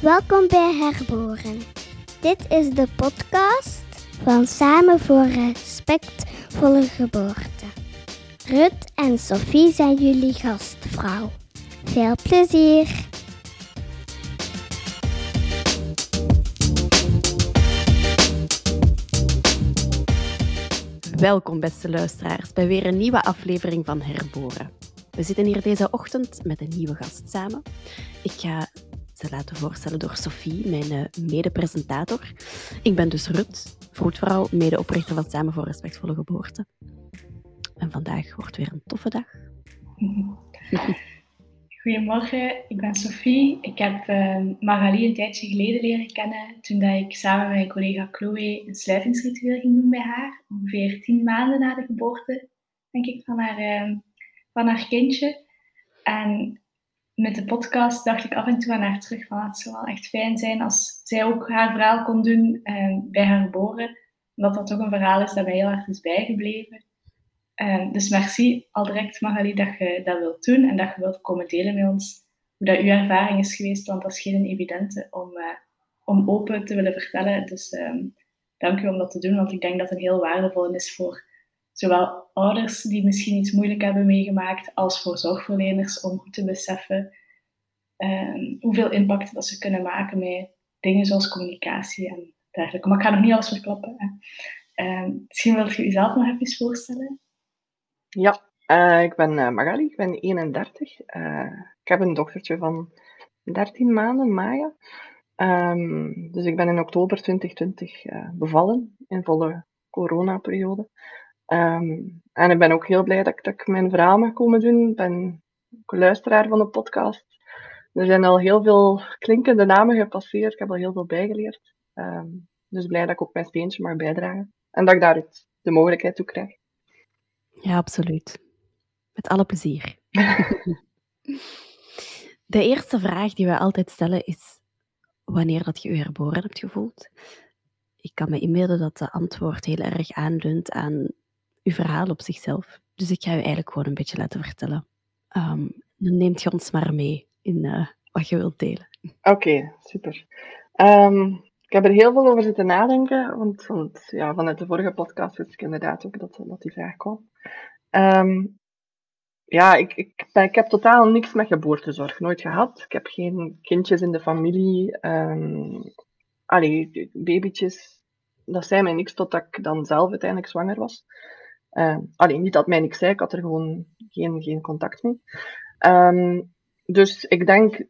Welkom bij Herboren. Dit is de podcast van Samen voor Respectvolle Geboorte. Rut en Sophie zijn jullie gastvrouw. Veel plezier! Welkom, beste luisteraars, bij weer een nieuwe aflevering van Herboren. We zitten hier deze ochtend met een nieuwe gast samen. Ik ga ze laten voorstellen door Sophie, mijn uh, mede-presentator. Ik ben dus Rut, vroedvrouw, medeoprichter van Samen voor Respectvolle Geboorte. En vandaag wordt weer een toffe dag. Goedemorgen, ik ben Sophie. Ik heb uh, Magali een tijdje geleden leren kennen toen dat ik samen met mijn collega Chloe een sluitingsritueel ging doen bij haar. Ongeveer tien maanden na de geboorte, denk ik, van haar, uh, van haar kindje. En met de podcast dacht ik af en toe aan haar terug van het zou wel echt fijn zijn als zij ook haar verhaal kon doen uh, bij haar geboren. Omdat dat toch een verhaal is dat mij heel erg is bijgebleven. Uh, dus merci al direct Magali dat je dat wilt doen en dat je wilt komen delen met ons hoe dat uw ervaring is geweest, want dat is geen evidente om, uh, om open te willen vertellen. Dus um, dank u om dat te doen, want ik denk dat het heel waardevol is voor zowel ouders die misschien iets moeilijk hebben meegemaakt, als voor zorgverleners om goed te beseffen um, hoeveel impact dat ze kunnen maken met dingen zoals communicatie en dergelijke. Maar ik ga nog niet alles verklappen. Um, misschien wilt je jezelf nog even voorstellen. Ja, uh, ik ben uh, Magali, ik ben 31. Uh, ik heb een dochtertje van 13 maanden, Maya. Um, dus ik ben in oktober 2020 bevallen, in volle coronaperiode. Um, en ik ben ook heel blij dat ik, dat ik mijn verhaal mag komen doen. Ik ben ook luisteraar van de podcast. Er zijn al heel veel klinkende namen gepasseerd. Ik heb al heel veel bijgeleerd. Um, dus blij dat ik ook mijn steentje mag bijdragen. En dat ik daar de mogelijkheid toe krijg. Ja, absoluut. Met alle plezier. De eerste vraag die we altijd stellen is wanneer dat je je herboren hebt gevoeld. Ik kan me inbeelden dat de antwoord heel erg aanleunt aan uw verhaal op zichzelf. Dus ik ga u eigenlijk gewoon een beetje laten vertellen. Um, dan neemt je ons maar mee in uh, wat je wilt delen. Oké, super. Um, ik heb er heel veel over zitten nadenken, want, want ja, vanuit de vorige podcast wist ik inderdaad ook dat, dat die vraag kwam. Um, ja, ik, ik, ik heb totaal niks met geboortezorg, nooit gehad. Ik heb geen kindjes in de familie. Um, allee, babytjes, dat zei mij niks totdat ik dan zelf uiteindelijk zwanger was. Uh, alleen niet dat mij niks zei, ik had er gewoon geen, geen contact mee. Um, dus ik denk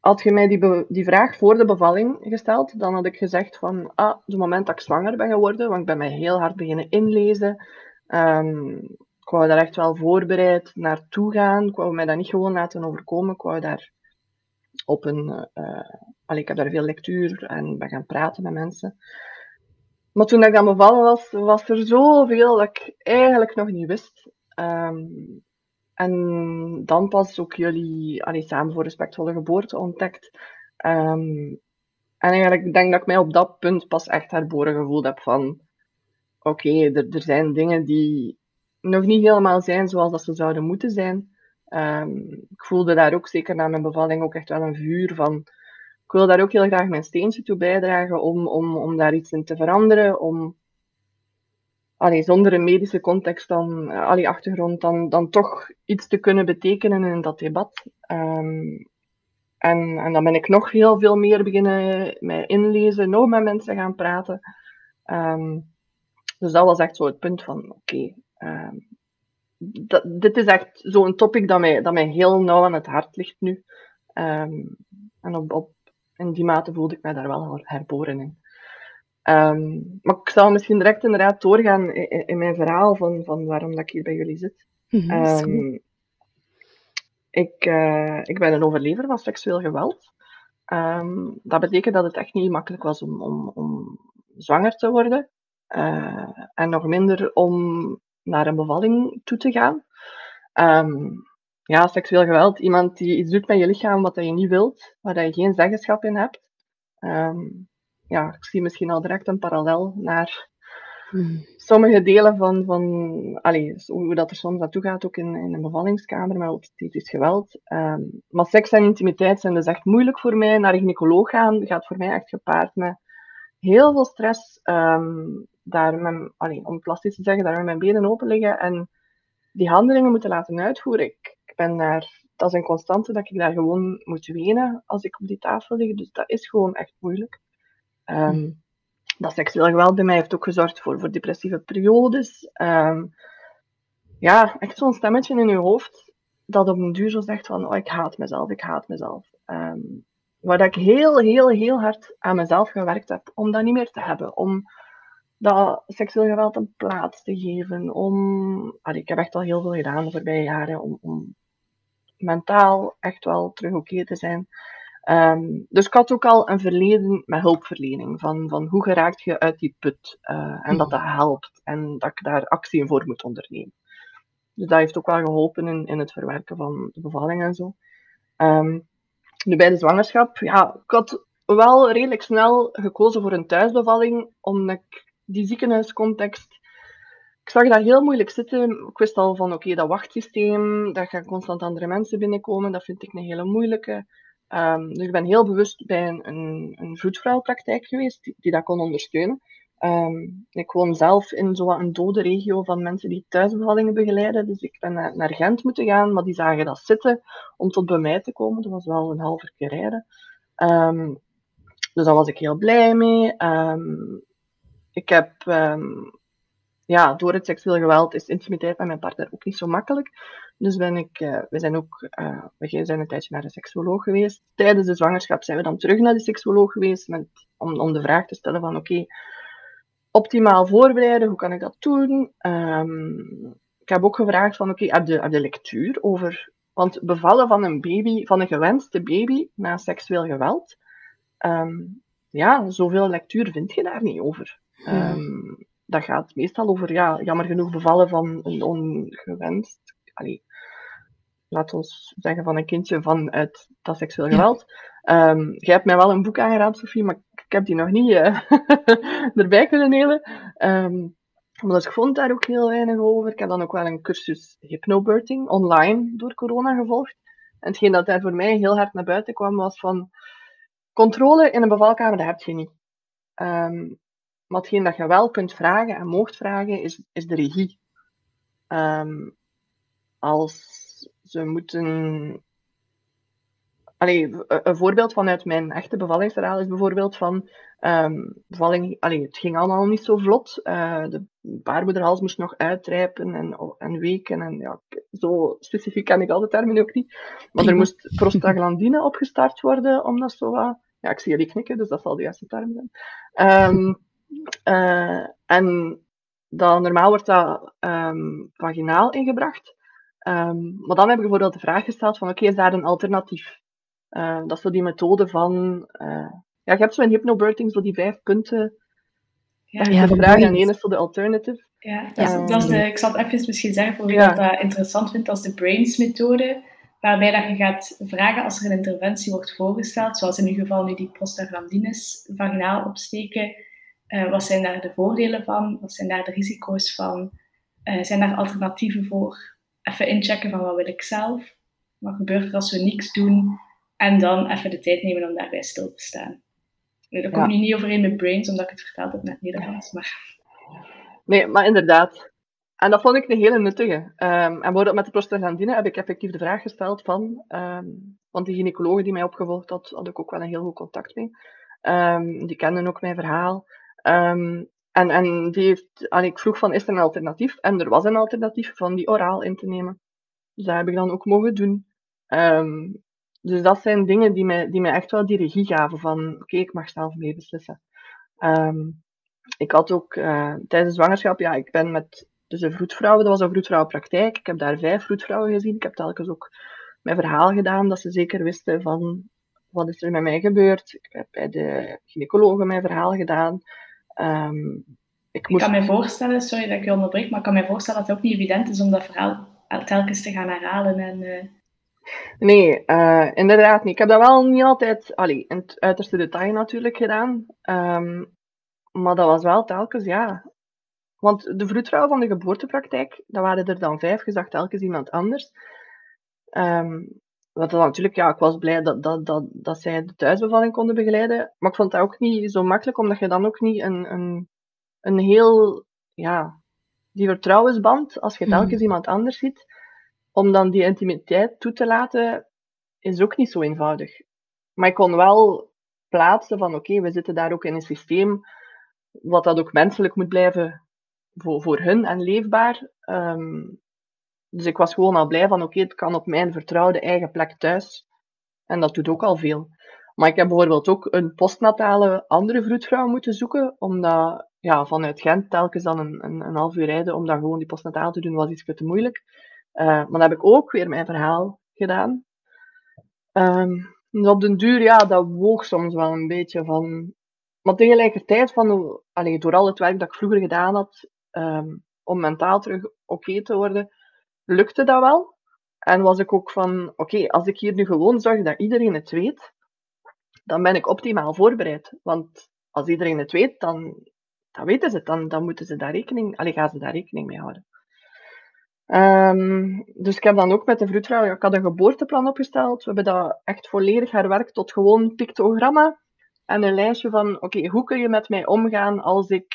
had je mij die, die vraag voor de bevalling gesteld, dan had ik gezegd van, ah, het moment dat ik zwanger ben geworden, want ik ben mij heel hard beginnen inlezen. Um, ik wou daar echt wel voorbereid naartoe gaan. Ik wou mij dat niet gewoon laten overkomen. Ik wou daar op een... Uh, ik heb daar veel lectuur en ben gaan praten met mensen. Maar toen ik dan bevallen was, was er zoveel dat ik eigenlijk nog niet wist. Um, en dan pas ook jullie allee, samen voor respectvolle geboorte ontdekt. Um, en eigenlijk denk dat ik mij op dat punt pas echt herboren gevoeld heb van oké, er, er zijn dingen die nog niet helemaal zijn zoals dat ze zouden moeten zijn. Um, ik voelde daar ook zeker na mijn bevalling ook echt wel een vuur van ik wil daar ook heel graag mijn steentje toe bijdragen om, om, om daar iets in te veranderen, om allee, zonder een medische context dan, allee, achtergrond, dan, dan toch iets te kunnen betekenen in dat debat. Um, en, en dan ben ik nog heel veel meer beginnen mij inlezen, nog met mensen gaan praten. Um, dus dat was echt zo het punt van, oké, okay, um, dit is echt zo'n topic dat mij, dat mij heel nauw aan het hart ligt nu. en op, op, in die mate voelde ik mij daar wel herboren in. Um, maar ik zal misschien direct inderdaad doorgaan in, in, mijn verhaal van, van waarom dat ik hier bij jullie zit. Mm -hmm, um, ik, uh, ik ben een overlever van seksueel geweld. Um, dat betekent dat het echt niet makkelijk was om, om, om zwanger te worden. Uh, en nog minder om naar een bevalling toe te gaan. Ja, seksueel geweld, iemand die iets doet met je lichaam wat je niet wilt, waar je geen zeggenschap in hebt ja, ik zie misschien al direct een parallel naar mm. sommige delen van, van allee, hoe dat er soms naartoe gaat, ook in, in een bevallingskamer met obstetrisch geweld. Ehm, maar seks en intimiteit zijn dus echt moeilijk voor mij. Naar een gynaecoloog gaan gaat voor mij echt gepaard met heel veel stress. Um, daar met, allee, om plastisch te zeggen, daar met mijn benen open liggen en die handelingen moeten laten uitvoeren. Ik ben daar, dat is een constante dat ik daar gewoon moet wenen als ik op die tafel lig. Dus dat is gewoon echt moeilijk. Um, dat seksueel geweld bij mij heeft ook gezorgd voor, voor depressieve periodes. Um, ja, echt zo'n stemmetje in je hoofd dat op een duur zo zegt van oh, ik haat mezelf, ik haat mezelf. Um, waar ik heel, heel, heel hard aan mezelf gewerkt heb om dat niet meer te hebben. Om dat seksueel geweld een plaats te geven. Om, allee, ik heb echt al heel veel gedaan de voorbije jaren om, om mentaal echt wel terug oké te zijn. Um, dus ik had ook al een verleden met hulpverlening. Van, van hoe geraakt je uit die put. Uh, en dat dat helpt. En dat ik daar actie voor moet ondernemen. Dus dat heeft ook wel geholpen in, in het verwerken van de bevalling en zo. Um, nu bij de zwangerschap, ja, ik had wel redelijk snel gekozen voor een thuisbevalling. Omdat ik die ziekenhuiscontext ik zag dat heel moeilijk zitten. Ik wist al van, oké, dat wachtsysteem, daar gaan constant andere mensen binnenkomen. Dat vind ik een hele moeilijke. Um, dus ik ben heel bewust bij een, een, een vroedvrouwpraktijk geweest die, dat kon ondersteunen. Um, ik woon zelf in zo'n dode regio van mensen die thuisbevallingen begeleiden. Dus ik ben naar, naar, Gent moeten gaan, maar die zagen dat zitten om tot bij mij te komen. Dat was wel een half keer rijden. Um, dus daar was ik heel blij mee. ik heb ja, door het seksueel geweld is intimiteit met mijn partner ook niet zo makkelijk. Dus ben ik, uh, we zijn ook uh, we zijn een tijdje naar de seksuoloog geweest. Tijdens de zwangerschap zijn we dan terug naar de seksuoloog geweest met, om, om de vraag te stellen van oké, optimaal voorbereiden, hoe kan ik dat doen? Um, ik heb ook gevraagd van oké, heb, heb de lectuur over... Want bevallen van een baby, van een gewenste baby na seksueel geweld, um, ja, zoveel lectuur vind je daar niet over. Um, dat gaat meestal over, ja, jammer genoeg bevallen van een ongewenst, allee, laat ons zeggen van een kindje vanuit dat seksueel geweld. Ja. Um, jij hebt mij wel een boek aangeraden, Sofie, maar ik heb die nog niet uh, erbij kunnen nemen. Um, omdat ik vond daar ook heel weinig over. Ik heb dan ook wel een cursus hypnobirthing online door corona gevolgd. En hetgeen dat daar voor mij heel hard naar buiten kwam, was van controle in een bevalkamer, dat heb je niet. Um, maar hetgeen dat je wel kunt vragen en mocht vragen, is, is de regie. Um, als ze moeten. Allee, een voorbeeld vanuit mijn echte bevallingsverhaal is bijvoorbeeld van um, bevalling. Allee, het ging allemaal niet zo vlot. Uh, de baarmoederhals moest nog uitrijpen en, en weken. En ja, zo specifiek ken ik al de termen ook niet. Maar er moest prostaglandine opgestart worden, omdat zo wat. Ja, ik zie jullie knikken, dus dat zal de juiste term zijn. Um, uh, en dan, normaal wordt dat um, vaginaal ingebracht. Um, maar dan heb ik bijvoorbeeld de vraag gesteld van, oké, is daar een alternatief? Uh, dat is zo die methode van... Uh, ja, je hebt zo in hypnobirthing zo die vijf punten. Ja, ja de vraag en één is zo de alternative. Ja, dat is, dat is de, ik zal het even misschien zeggen voor wie ja. dat interessant vindt, dat is de BRAINS-methode, waarbij dat je gaat vragen als er een interventie wordt voorgesteld, zoals in ieder geval nu die prostaglandines vaginaal opsteken, uh, wat zijn daar de voordelen van? Wat zijn daar de risico's van? Uh, zijn daar alternatieven voor? Even inchecken van wat wil ik zelf? Wat gebeurt er als we niks doen? En dan even de tijd nemen om daarbij stil te staan. Nu, dat komt nu niet overeen met brains, omdat ik het verteld heb met Nederlands. Maar... Nee, maar inderdaad. En dat vond ik een hele nuttige. Um, en bijvoorbeeld met de prostaglandine heb ik effectief de vraag gesteld van... Um, want die gynaecoloog die mij opgevolgd had, had ik ook wel een heel goed contact mee. Um, die kenden ook mijn verhaal. Um, en, en die heeft, allee, ik vroeg van, is er een alternatief? En er was een alternatief van die oraal in te nemen. Dus dat heb ik dan ook mogen doen. Um, dus dat zijn dingen die mij, die mij echt wel die regie gaven van, oké, ik mag zelf mee beslissen. Um, ik had ook uh, tijdens de zwangerschap, ja, ik ben met dus een vroedvrouw, dat was een vroedvrouwenpraktijk. Ik heb daar vijf vroedvrouwen gezien. Ik heb telkens ook mijn verhaal gedaan, dat ze zeker wisten van, wat is er met mij gebeurd. Ik heb bij de gynaecologen mijn verhaal gedaan. Um, ik, kan me voorstellen, sorry dat ik je onderbreek, maar ik kan me voorstellen dat het ook niet evident is om dat verhaal telkens te gaan herhalen. En, uh... Nee, uh, inderdaad niet. Ik heb dat wel niet altijd, allee, in het uiterste detail natuurlijk gedaan. Um, maar dat was wel telkens, ja, Want de vroedvrouw van de geboortepraktijk, dat waren er dan vijf, gezegd telkens iemand anders. Um, wat dan natuurlijk, ja, ik was blij dat, dat, dat, dat zij de thuisbevalling konden begeleiden. Maar ik vond dat ook niet zo makkelijk, omdat je dan ook niet een, een, een heel, ja, die vertrouwensband, als je telkens mm. iemand anders ziet, om dan die intimiteit toe te laten, is ook niet zo eenvoudig. Maar ik kon wel plaatsen van, oké, we zitten daar ook in een systeem wat dat ook menselijk moet blijven voor, voor hun en leefbaar. Um, dus ik was gewoon al blij van, oké, het kan op mijn vertrouwde eigen plek thuis. En dat doet ook al veel. Maar ik heb bijvoorbeeld ook een postnatale andere vroedvrouw moeten zoeken, omdat ja, vanuit Gent telkens dan een, een, een half uur rijden om dan gewoon die postnataal te doen, was iets te moeilijk. Uh, maar dan heb ik ook weer mijn verhaal gedaan. Um, op den duur, ja, dat woog soms wel een beetje van... Maar tegelijkertijd, van, allee, door al het werk dat ik vroeger gedaan had, um, om mentaal terug oké te worden, lukte dat wel. En was ik ook van, oké, als ik hier nu gewoon zorg dat iedereen het weet, dan ben ik optimaal voorbereid. Want als iedereen het weet, dan, dan weten ze het. Dan, dan moeten ze daar rekening, allee, gaan ze daar rekening mee houden. Um, dus ik heb dan ook met de vroedvrouw, ik had een geboorteplan opgesteld. We hebben dat echt volledig herwerkt tot gewoon pictogramma. En een lijstje van, oké, hoe kun je met mij omgaan als ik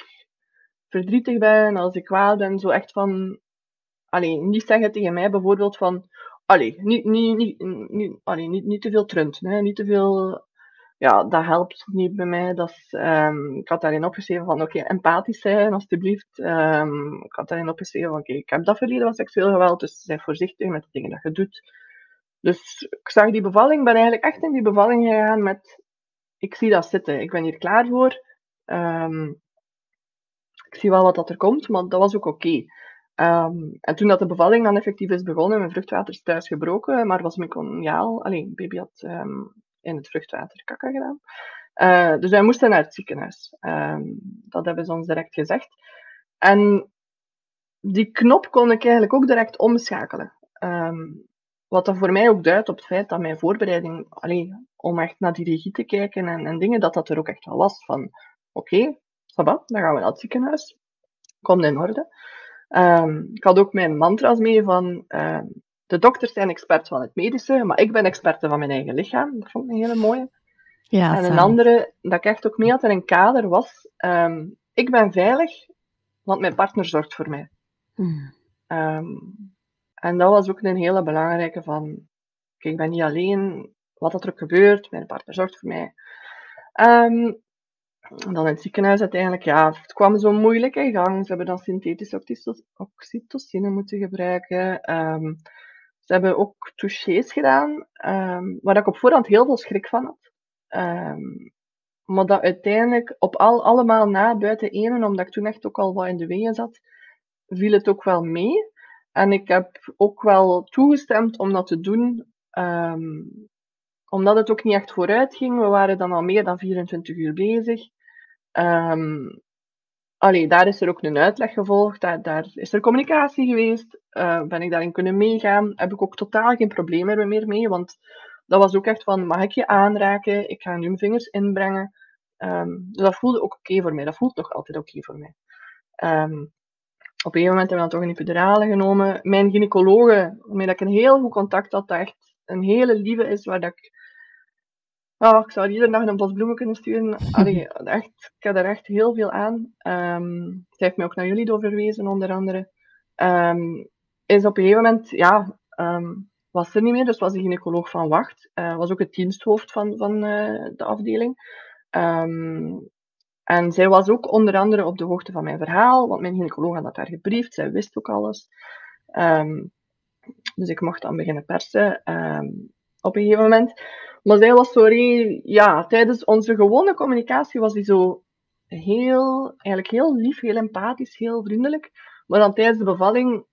verdrietig ben, als ik kwaad ben. Zo echt van, allee, niet zeggen tegen mij bijvoorbeeld van, allee, niet, niet, niet, niet, niet, niet te veel trunt, hè, niet te veel, ja, dat helpt niet bij mij. Dat is, um, ik had daarin opgeschreven van, oké, empathisch zijn, alstublieft. Um, ik had daarin opgeschreven van, oké, ik heb dat verleden van seksueel geweld, dus zijn voorzichtig met de dingen dat je doet. Dus ik zag die bevalling, ben eigenlijk echt in die bevalling gegaan met, ik zie dat zitten, ik ben hier klaar voor. Um, ik zie wel wat dat er komt, maar dat was ook oké. Um, en toen dat de bevalling dan effectief is begonnen, mijn vruchtwater is thuis gebroken, maar was meconiaal. Alleen, baby had um, in het vruchtwater kakken gedaan. Uh, dus wij moesten naar het ziekenhuis. Um, dat hebben ze ons direct gezegd. En die knop kon ik eigenlijk ook direct omschakelen. wat dat voor mij ook duidt op het feit dat mijn voorbereiding, alleen om echt naar die regie te kijken en, en dingen, dat dat er ook echt wel was. Van, oké, okay, dan gaan we naar het ziekenhuis. Komt in orde. Um, ik had ook mijn mantra's mee van um, de dokters zijn expert van het medische, maar ik ben experte van mijn eigen lichaam. Dat vond ik een hele mooie. Ja, en een andere, dat ik echt ook mee had in een kader, was um, ik ben veilig, want mijn partner zorgt voor mij. Hmm. en dat was ook een hele belangrijke van, okay, ik ben niet alleen, wat er ook gebeurt, mijn partner zorgt voor mij. Um, dan in het ziekenhuis uiteindelijk, ja, het kwam zo moeilijk in gang. Ze hebben dan synthetische oxytocine moeten gebruiken. Um, ze hebben ook touchés gedaan, um, waar ik op voorhand heel veel schrik van had. Um, maar dat uiteindelijk op al, allemaal na, buiten ene, omdat ik toen echt ook al wat in de wegen zat, viel het ook wel mee. En ik heb ook wel toegestemd om dat te doen, omdat het ook niet echt vooruit ging. We waren dan al meer dan 24 uur bezig. Um, allee, daar is er ook een uitleg gevolgd, daar, is er communicatie geweest, uh, ben ik daarin kunnen meegaan, heb ik ook totaal geen problemen meer mee, want dat was ook echt van, mag ik je aanraken, ik ga nu mijn vingers inbrengen. Um, dus dat voelde ook oké voor mij, dat voelt nog altijd oké voor mij. Um, op een moment hebben we dan toch een epidurale genomen. Mijn gynaecologe, waarmee ik een heel goed contact had, dat echt een hele lieve is, waar dat ik Oh, ik zou iedere dag een bos bloemen kunnen sturen. Allee, echt, ik heb daar echt heel veel aan. Um, zij heeft mij ook naar jullie doorverwezen, onder andere. Um, is op een gegeven moment, ja, um, was er niet meer, dus was de gynaecoloog van Wacht. Uh, was ook het diensthoofd van, van uh, de afdeling. en zij was ook onder andere op de hoogte van mijn verhaal, want mijn gynaecoloog had dat daar gebriefd, zij wist ook alles. dus ik mocht dan beginnen persen op een gegeven moment. Maar zij was zo, ja, tijdens onze gewone communicatie was die zo heel, eigenlijk heel lief, heel empathisch, heel vriendelijk. Maar dan tijdens de bevalling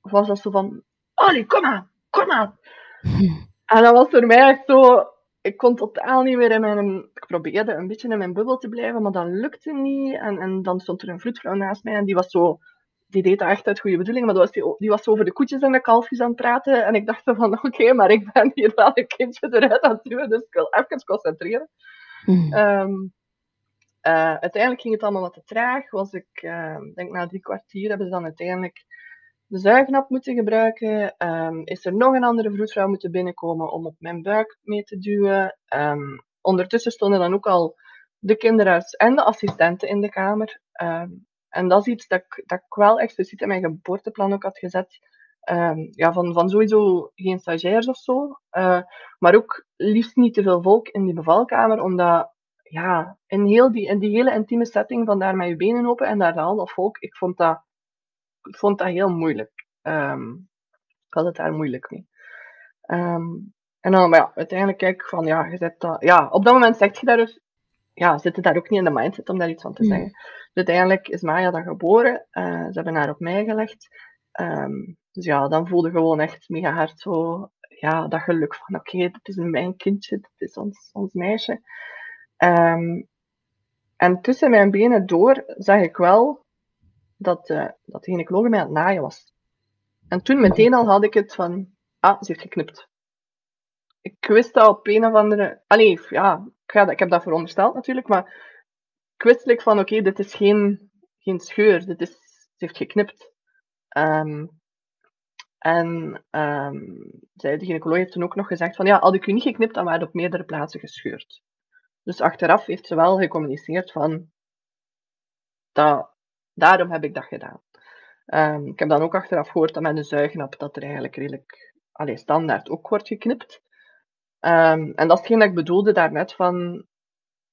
was dat zo van, Ollie, kom aan, kom aan. En dat was voor mij echt zo, ik kon totaal niet meer in mijn, ik probeerde een beetje in mijn bubbel te blijven, maar dat lukte niet. En, en dan stond er een vroedvrouw naast mij en die was zo, die deed dat echt uit goede bedoeling, maar was die, die was over de koetjes en de kalfjes aan het praten. En ik dacht van, oké, maar ik ben hier wel een kindje eruit aan het duwen, dus ik wil even concentreren. Mm. Um, Uh, uiteindelijk ging het allemaal wat te traag. Was ik, uh, denk na drie kwartier hebben ze dan uiteindelijk de zuignap moeten gebruiken. Um, is er nog een andere vroedvrouw moeten binnenkomen om op mijn buik mee te duwen. Um, ondertussen stonden dan ook al de kinderarts en de assistenten in de kamer. Um, en dat is iets dat ik, dat ik wel expliciet in mijn geboorteplan ook had gezet. ja, van, van sowieso geen stagiairs of zo. Uh, maar ook liefst niet te veel volk in die bevalkamer, omdat ja, in, heel die, in die hele intieme setting van daar met je benen open en daar al dat volk, ik vond dat, ik vond dat heel moeilijk. Um, ik had het daar moeilijk mee. Um, en dan, maar ja, uiteindelijk kijk ik van, ja, je zet dat, ja, op dat moment zeg je daar dus, ja, zit je daar ook niet in de mindset om daar iets van te zeggen. Mm. Dus uiteindelijk is Maya dan geboren, uh, ze hebben haar op mij gelegd. Um, dus ja, dan voelde gewoon echt mega hard zo, ja, dat geluk van, oké, okay, dit is mijn kindje, dit is ons, ons meisje. Um, en tussen mijn benen door zag ik wel dat, uh, dat de gynaecoloog mij aan het naaien was. En toen meteen al had ik het van, ah, ze heeft geknipt. Ik wist dat op een of andere... Allee, ja, ik, ik heb dat verondersteld natuurlijk, maar ik wist like van, oké, dit is geen, geen scheur, dit is, ze heeft geknipt. Um, en um, zij, de gynaecoloog heeft toen ook nog gezegd van, ja, had ik u niet geknipt, dan waren op meerdere plaatsen gescheurd. Dus achteraf heeft ze wel gecommuniceerd van, daarom heb ik dat gedaan. Um, ik heb dan ook achteraf gehoord dat met een zuignap dat er eigenlijk redelijk allee, standaard ook wordt geknipt. Um, en dat is hetgeen dat ik bedoelde daarnet van,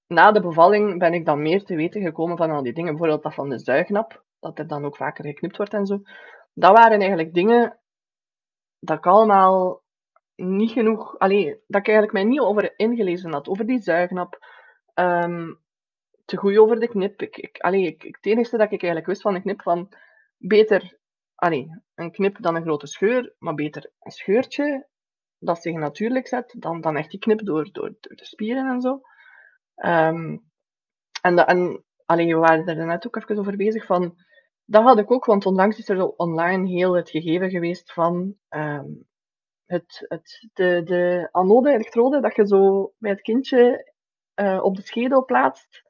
na de bevalling ben ik dan meer te weten gekomen van al die dingen, bijvoorbeeld dat van de zuignap, dat er dan ook vaker geknipt wordt en zo. Dat waren eigenlijk dingen dat ik allemaal niet genoeg, allee, dat ik eigenlijk mij niet over ingelezen had, over die zuignap. Um, te goed over de knip. Ik, ik, ik, het enige dat ik eigenlijk wist van een knip, van beter allee, een knip dan een grote scheur, maar beter een scheurtje dat zich natuurlijk zet, dan, dan echt die knip door, door, door de spieren en zo. Um, en, de, en allee, we waren er net ook even over bezig van, dat had ik ook, want onlangs is er online heel het gegeven geweest van um, het, het, de, de anode, elektrode, dat je zo bij het kindje uh, op de schedel plaatst,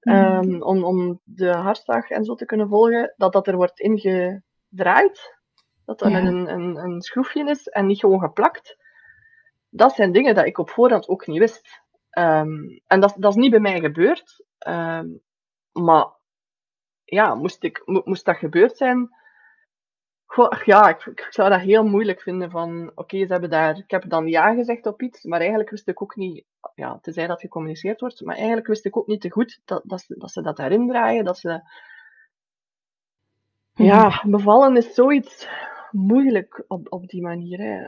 um, om, om de hartslag en zo te kunnen volgen, dat dat er wordt ingedraaid. Dat dat ja. een, een, een schroefje is en niet gewoon geplakt. Dat zijn dingen dat ik op voorhand ook niet wist. Um, en dat, dat is niet bij mij gebeurd. Um, maar ja, moest, ik, moest dat gebeurd zijn, Goh, ja, ik, ik, zou dat heel moeilijk vinden van, oké, ze hebben daar, ik heb dan ja gezegd op iets, maar eigenlijk wist ik ook niet, ja, tenzij dat gecommuniceerd wordt, maar eigenlijk wist ik ook niet te goed dat, dat, ze, dat ze dat daarin draaien, dat ze... Ja, bevallen is zoiets moeilijk op, op die manier. Hè.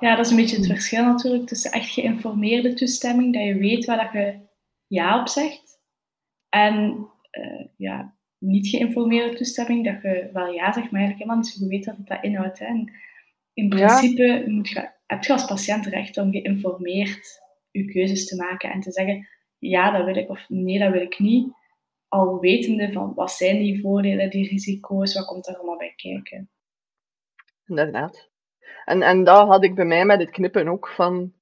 Ja, dat is een beetje het verschil natuurlijk tussen echt geïnformeerde toestemming, dat je weet waar dat je ja op zegt, en uh, ja, niet geïnformeerde toestemming, dat je wel ja zegt, maar eigenlijk helemaal niet zo goed weet wat het dat inhoudt. Hè. En in principe moet je, heb je als patiënt recht om geïnformeerd je keuzes te maken en te zeggen, ja, dat wil ik of nee, dat wil ik niet. Al wetende van wat zijn die voordelen, die risico's, wat komt er allemaal bij kijken. Inderdaad. En, en dat had ik bij mij met het knippen ook van.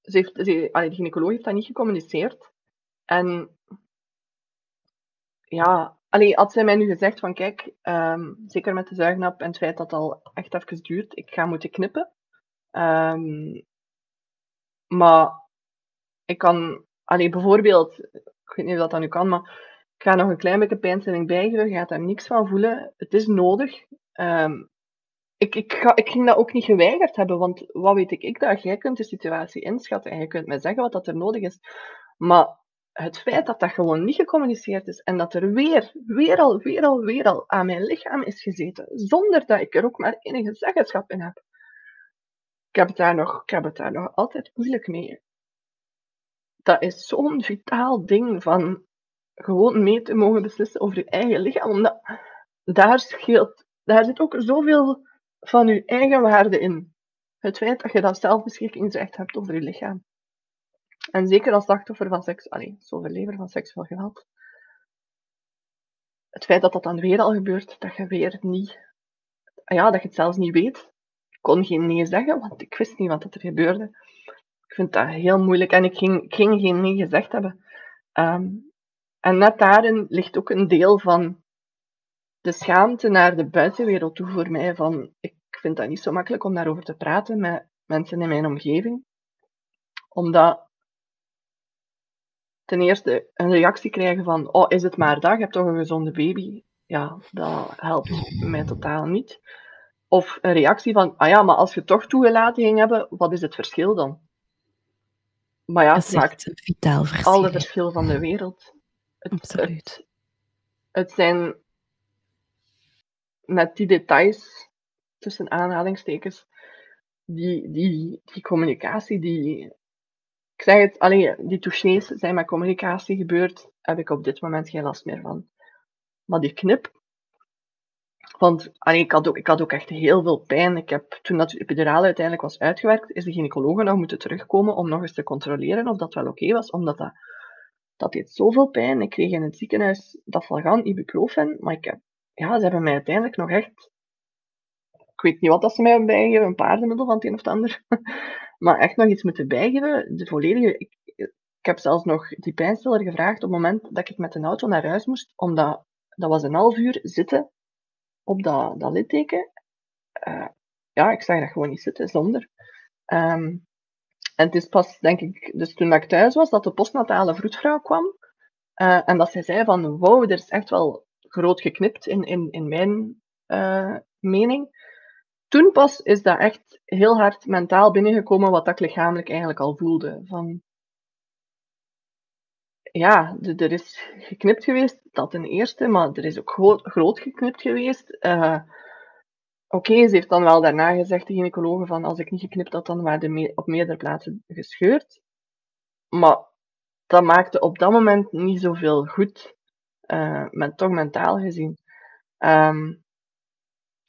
Ze heeft, ze, allee, de gynaecoloog heeft dat niet gecommuniceerd. En ja, Allee, had zij mij nu gezegd van kijk, um, zeker met de zuignap en het feit dat het al echt even duurt, ik ga moeten knippen. Um, maar ik kan, allee, bijvoorbeeld, ik weet niet of dat dan nu kan, maar ik ga nog een klein beetje pijnstilling bijgeven, je gaat daar niks van voelen. Het is nodig. Um, ik, ik, ga, ik ging dat ook niet geweigerd hebben, want wat weet ik, ik jij kunt de situatie inschatten en je kunt mij zeggen wat dat er nodig is. Maar het feit dat dat gewoon niet gecommuniceerd is en dat er weer, weer al, weer al, weer al aan mijn lichaam is gezeten, zonder dat ik er ook maar enige zeggenschap in heb. Ik heb het daar nog, ik heb daar nog altijd moeilijk mee. Dat is zo'n vitaal ding van gewoon mee te mogen beslissen over je eigen lichaam, omdat daar scheelt, daar zit ook zoveel van je eigen waarde in. Het feit dat je dat zelfbeschikkingsrecht hebt over je lichaam. En zeker als slachtoffer van seks, allee, overlever van seksueel geweld. Het feit dat dat dan weer al gebeurt, dat je weer niet, ja, dat je het zelfs niet weet. Ik kon geen nee zeggen, want ik wist niet wat er gebeurde. Ik vind dat heel moeilijk en ik ging, ik ging geen nee gezegd hebben. Ehm, en net daarin ligt ook een deel van de schaamte naar de buitenwereld toe voor mij. Van, ik vind dat niet zo makkelijk om daarover te praten met mensen in mijn omgeving. Omdat ten eerste een reactie krijgen van, oh, is het maar dat? Je hebt toch een gezonde baby? Ja, dat helpt mij totaal niet. Of een reactie van, ah ja, maar als je toch toegelaten ging hebben, wat is het verschil dan? Maar ja, het maakt vitaal verschil. alle verschil van de wereld. Het, Absoluut. Het, zijn met die details, tussen aanhalingstekens, die, die, die communicatie, die, ik zeg het, alleen die touchés zijn met communicatie gebeurd, heb ik op dit moment geen last meer van. Maar die knip, want allee, ik, had ook, ik had ook echt heel veel pijn. Ik heb, toen dat epidurale uiteindelijk was uitgewerkt, is de gynaecoloog nog moeten terugkomen om nog eens te controleren of dat wel oké was, omdat dat, dat deed zoveel pijn. Ik kreeg in het ziekenhuis dat gaan ibuprofen, maar ik heb, ja, ze hebben mij uiteindelijk nog echt ik weet niet wat dat ze mij hebben bijgegeven, een paardenmiddel van het een of het ander. maar echt nog iets moeten bijgeven. De volledige, ik, ik heb zelfs nog die pijnstiller gevraagd op het moment dat ik met een auto naar huis moest, omdat dat was een half uur zitten op dat, dat litteken. Uh, ja, ik zag dat gewoon niet zitten zonder. Um, en het is pas, denk ik, dus toen ik thuis was, dat de postnatale vroedvrouw kwam. Uh, en dat zij zei van, wow, er is echt wel groot geknipt in, in, in mijn uh, mening toen pas is dat echt heel hard mentaal binnengekomen wat ik lichamelijk eigenlijk al voelde. Van, ja, er is geknipt geweest, dat ten eerste, maar er is ook groot, geknipt geweest. Uh, Oké, ze heeft dan wel daarna gezegd, de gynaecologe, van als ik niet geknipt had, dan waren er op meerdere plaatsen gescheurd. Maar dat maakte op dat moment niet zoveel goed, uh, toch mentaal gezien. Um,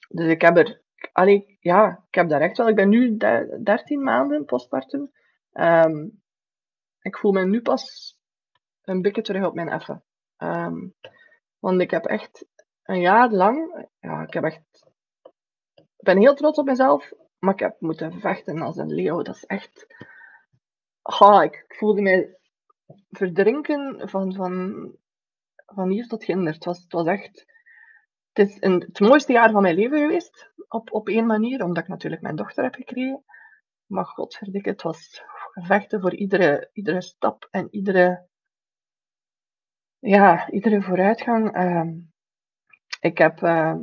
dus ik heb er allee, ja, ik heb daar echt wel. Ik ben nu 13 maanden postpartum. Um, ik voel me nu pas een beetje terug op mijn effen. Um, want ik heb echt een jaar lang, ja, ik heb echt, ik ben heel trots op mezelf, maar ik heb moeten vechten als een leeuw. Dat is echt, ik voelde mij verdrinken van, van, van hier tot ginder. Het was, het was echt, het is het mooiste jaar van mijn leven geweest, op, op één manier, omdat ik natuurlijk mijn dochter heb gekregen. Maar godverdikke, het was vechten voor iedere, iedere stap en iedere, ja, iedere vooruitgang. Uh, ik, heb, uh,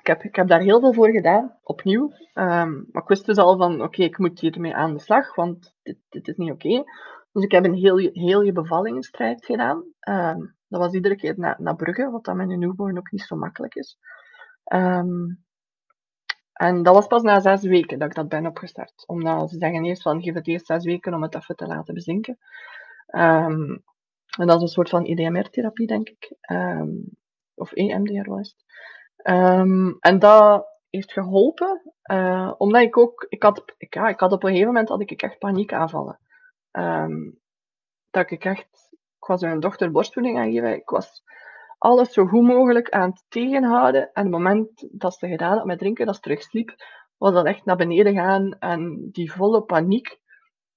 ik, heb, ik heb daar heel veel voor gedaan, opnieuw. Uh, maar ik wist dus al van, oké, ik moet hiermee aan de slag, want dit, dit is niet oké. Dus ik heb een heel, heel je bevallingsstrijd gedaan. Ehm, dat was iedere keer naar, Brugge, wat dan met een newborn ook niet zo makkelijk is. Um, en dat was pas na zes weken dat ik dat ben opgestart. Omdat ze zeggen eerst van, geef het eerst zes weken om het even te laten bezinken. Um, en dat is een soort van EDMR-therapie, denk ik. Of EMDR was het. En dat heeft geholpen, uh, omdat ik ook, ik had, ik, ja, ik had op een gegeven moment had ik echt paniekaanvallen. Um, dat ik echt, ik was mijn dochter borstvoeding aan geven, ik was alles zo goed mogelijk aan het tegenhouden. En het moment dat ze gedaan had met drinken, dat ze terugsliep, was dat echt naar beneden gaan en die volle paniek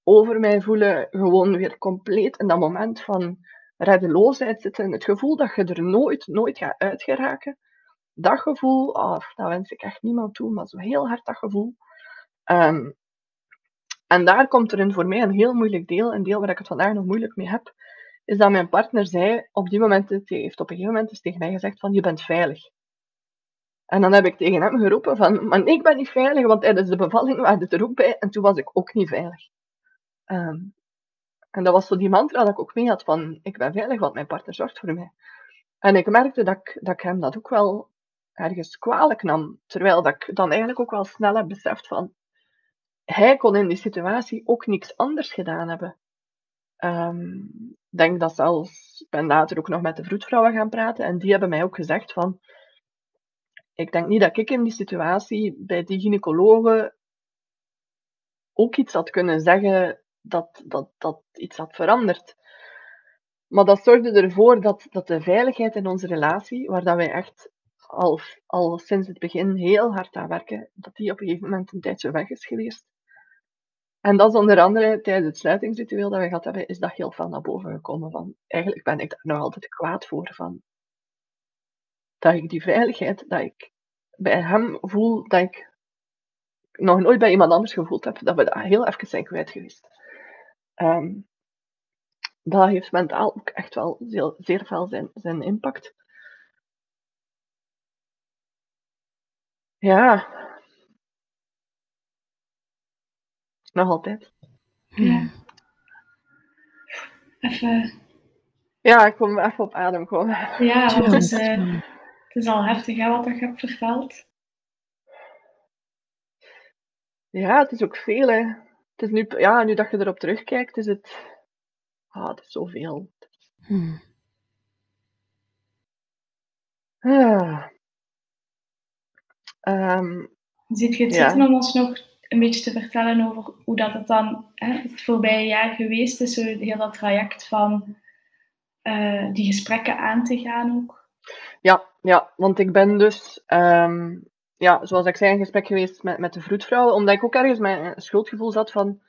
over mij voelen, gewoon weer compleet in dat moment van reddeloosheid zitten. Het gevoel dat je er nooit, nooit gaat uitgeraken. Dat gevoel, oh, dat wens ik echt niemand toe, maar zo heel hard dat gevoel. Um, en daar komt er in voor mij een heel moeilijk deel, een deel waar ik het vandaag nog moeilijk mee heb, is dat mijn partner zei, op die moment, heeft op een gegeven moment tegen mij gezegd van, je bent veilig. En dan heb ik tegen hem geroepen van, maar ik ben niet veilig, want tijdens de bevalling waren het er ook bij, en toen was ik ook niet veilig. Um, en dat was zo die mantra dat ik ook mee had van, ik ben veilig, want mijn partner zorgt voor mij. En ik merkte dat ik, dat ik hem dat ook wel ergens kwalijk nam, terwijl dat ik dan eigenlijk ook wel snel heb beseft van, hij kon in die situatie ook niks anders gedaan hebben. Um, denk dat zelfs, ik ben later ook nog met de vroedvrouwen gaan praten en die hebben mij ook gezegd van, ik denk niet dat ik in die situatie bij die gynaecologen ook iets had kunnen zeggen dat, dat, dat iets had veranderd. Maar dat zorgde ervoor dat, dat de veiligheid in onze relatie, waar dat wij echt al, al sinds het begin heel hard aan werken, dat die op een gegeven moment een tijdje weg is geweest. En dat is onder andere tijdens het sluitingsritueel dat we gehad hebben, is dat heel veel naar boven gekomen. Van, eigenlijk ben ik daar nog altijd kwaad voor. Van, dat ik die veiligheid, dat ik bij hem voel, dat ik nog nooit bij iemand anders gevoeld heb, dat we dat heel even zijn kwijt geweest. Ehm, dat heeft mentaal ook echt wel zeer, zeer veel zijn, zijn impact. Ja. Nog altijd. Ja. Even. Ja, ik kom even op adem komen. Ja, want het is, uh, het is al heftig hè, wat je hebt verteld. Ja, het is ook veel. Hè. Het is nu, ja, nu dat je erop terugkijkt, is het. Ah, het is zoveel. Hmm. Ah. Um, Ziet je het ja. zitten om ons nog een beetje te vertellen over hoe dat het dan hè, het voorbije jaar geweest is, heel dat traject van uh, die gesprekken aan te gaan ook? Ja, ja want ik ben dus um, ja, zoals ik zei, in gesprek geweest met, met de vroedvrouwen, omdat ik ook ergens mijn schuldgevoel zat van,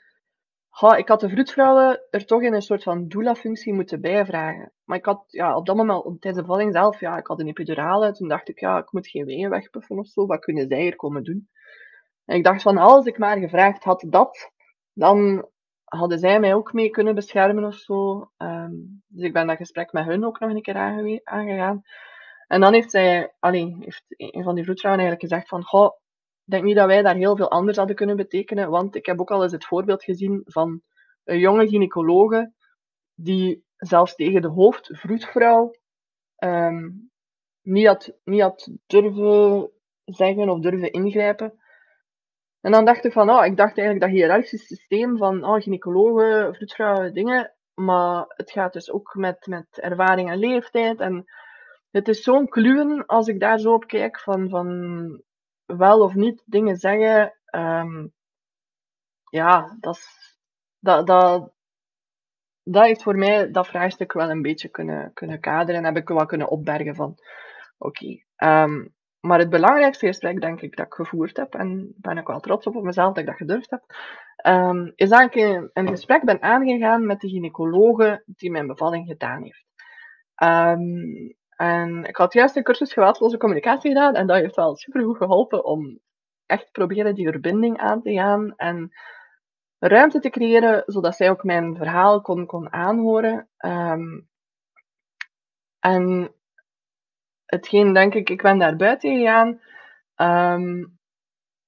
ik had de vroedvrouwen er toch in een soort van doula-functie moeten bijvragen. Maar ik had, ja, op dat moment, tijdens de bevalling zelf, ja, ik had een epidurale, toen dacht ik, ja, ik moet geen wegen wegpuffen of zo, wat kunnen zij hier komen doen? En ik dacht van, als ik maar gevraagd had dat, dan hadden zij mij ook mee kunnen beschermen of zo. Um, dus ik ben dat gesprek met hun ook nog een keer aangegaan. En dan heeft zij, allee, heeft een van die vroedvrouwen eigenlijk gezegd van, goh, ik denk niet dat wij daar heel veel anders hadden kunnen betekenen, want ik heb ook al eens het voorbeeld gezien van een jonge gynaecologe die zelfs tegen de hoofdvroedvrouw um, niet, had, niet had durven zeggen of durven ingrijpen. En dan dacht ik van, oh, ik dacht eigenlijk dat hiërarchische systeem van oh, gynaecologen, vroedvrouwen, dingen, maar het gaat dus ook met, met ervaring en leeftijd en het is zo'n kluwen als ik daar zo op kijk, van, van wel of niet dingen zeggen. Um, ja, dat, dat, dat, dat heeft voor mij dat vraagstuk wel een beetje kunnen, kunnen kaderen en heb ik wel kunnen opbergen van oké. Ehm, maar het belangrijkste gesprek, denk ik, dat ik gevoerd heb, en ben ik wel trots op, op mezelf dat ik dat gedurfd heb, um, is dat ik een, gesprek ben aangegaan met de gynaecologe die mijn bevalling gedaan heeft. Um, en ik had juist een cursus geweldloze communicatie gedaan en dat heeft wel super goed geholpen om echt proberen die verbinding aan te gaan en ruimte te creëren, zodat zij ook mijn verhaal kon, kon aanhoren. Um, en hetgeen, denk ik, ik ben daar buiten gegaan um,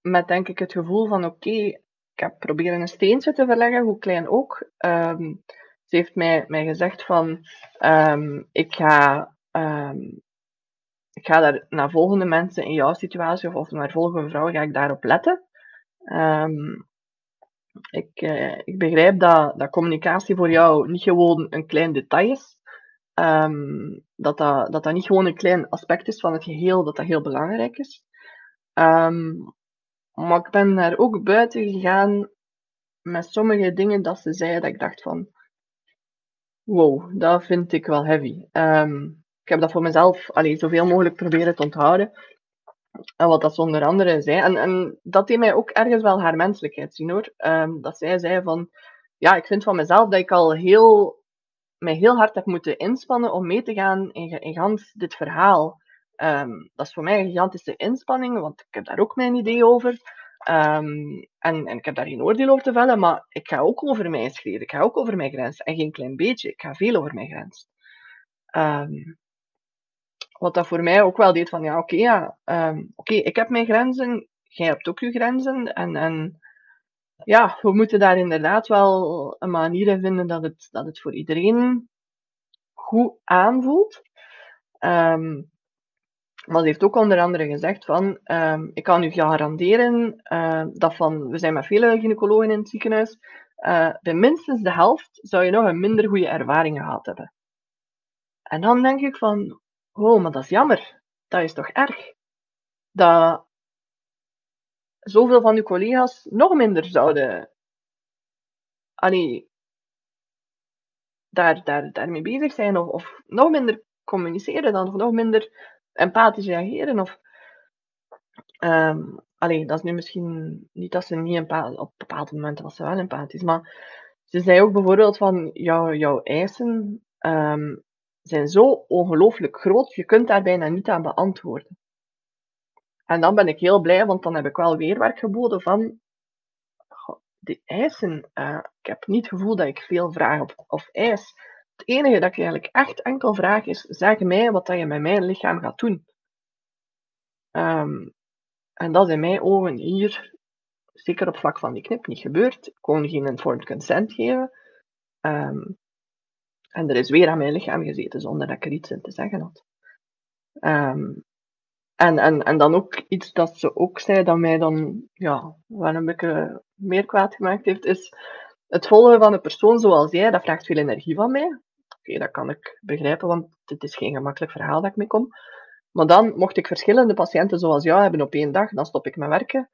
met, denk ik, het gevoel van, oké, ik heb proberen een steentje te verleggen, hoe klein ook. Um, ze heeft mij, mij gezegd van, ik ga ik ga daar naar volgende mensen in jouw situatie of, naar volgende vrouwen ga ik daarop letten. Ik, uh, ik begrijp dat, dat communicatie voor jou niet gewoon een klein detail is. Um, dat, dat, dat dat niet gewoon een klein aspect is van het geheel, dat dat heel belangrijk is. Um, maar ik ben daar ook buiten gegaan met sommige dingen dat ze zeiden dat ik dacht van wow, dat vind ik wel heavy. Um, ik heb dat voor mezelf allee, zoveel mogelijk proberen te onthouden. En wat dat onder andere zei. En, en dat deed mij ook ergens wel haar menselijkheid zien hoor. Dat zij zei van, ja, ik vind van mezelf dat ik al heel, mij heel hard heb moeten inspannen om mee te gaan in, in gans dit verhaal. Um, dat is voor mij een gigantische inspanning, want ik heb daar ook mijn idee over. Um, en, en ik heb daar geen oordeel over te vellen, maar ik ga ook over mijn schreeuwen. Ik ga ook over mijn grens. En geen klein beetje, ik ga veel over mijn grens. Um, wat dat voor mij ook wel deed van, ja, oké, ja, oké, ik heb mijn grenzen, jij hebt ook je grenzen. En, en ja, we moeten daar inderdaad wel een manier in vinden dat het, dat het voor iedereen goed aanvoelt. Um, maar ze heeft ook onder andere gezegd van, um, ik kan u garanderen uh, dat van, we zijn met vele gynaecologen in het ziekenhuis, uh, bij minstens de helft zou je nog een minder goede ervaring gehad hebben. En dan denk ik van, Oh, maar dat is jammer. Dat is toch erg? Dat zoveel van uw collega's nog minder zouden allee, daar, daar, daarmee bezig zijn of, of nog minder communiceren dan, of nog minder empathisch reageren. Of, um, dat is nu misschien niet dat ze niet op bepaalde momenten was ze wel empathisch, maar ze zei ook bijvoorbeeld van jou, jouw eisen ehm, zijn zo ongelooflijk groot, je kunt daar bijna niet aan beantwoorden. En dan ben ik heel blij, want dan heb ik wel weerwerk geboden van die eisen. Uh, ik heb niet het gevoel dat ik veel vraag op, of eis. Het enige dat ik eigenlijk echt enkel vraag is, zeg mij wat dat je met mijn lichaam gaat doen. Um, en dat is in mijn ogen hier, zeker op vlak van die knip, niet gebeurd. Ik kon geen informed consent geven. Um, en er is weer aan mijn lichaam gezeten zonder dat ik er iets in te zeggen had. Um, en, en, en dan ook iets dat ze ook zei dat mij dan ja, wel een beetje meer kwaad gemaakt heeft, is het volgen van een persoon zoals jij, dat vraagt veel energie van mij. Oké, dat kan ik begrijpen, want het is geen gemakkelijk verhaal dat ik mee kom. Maar dan mocht ik verschillende patiënten zoals jou hebben op één dag, dan stop ik met werken.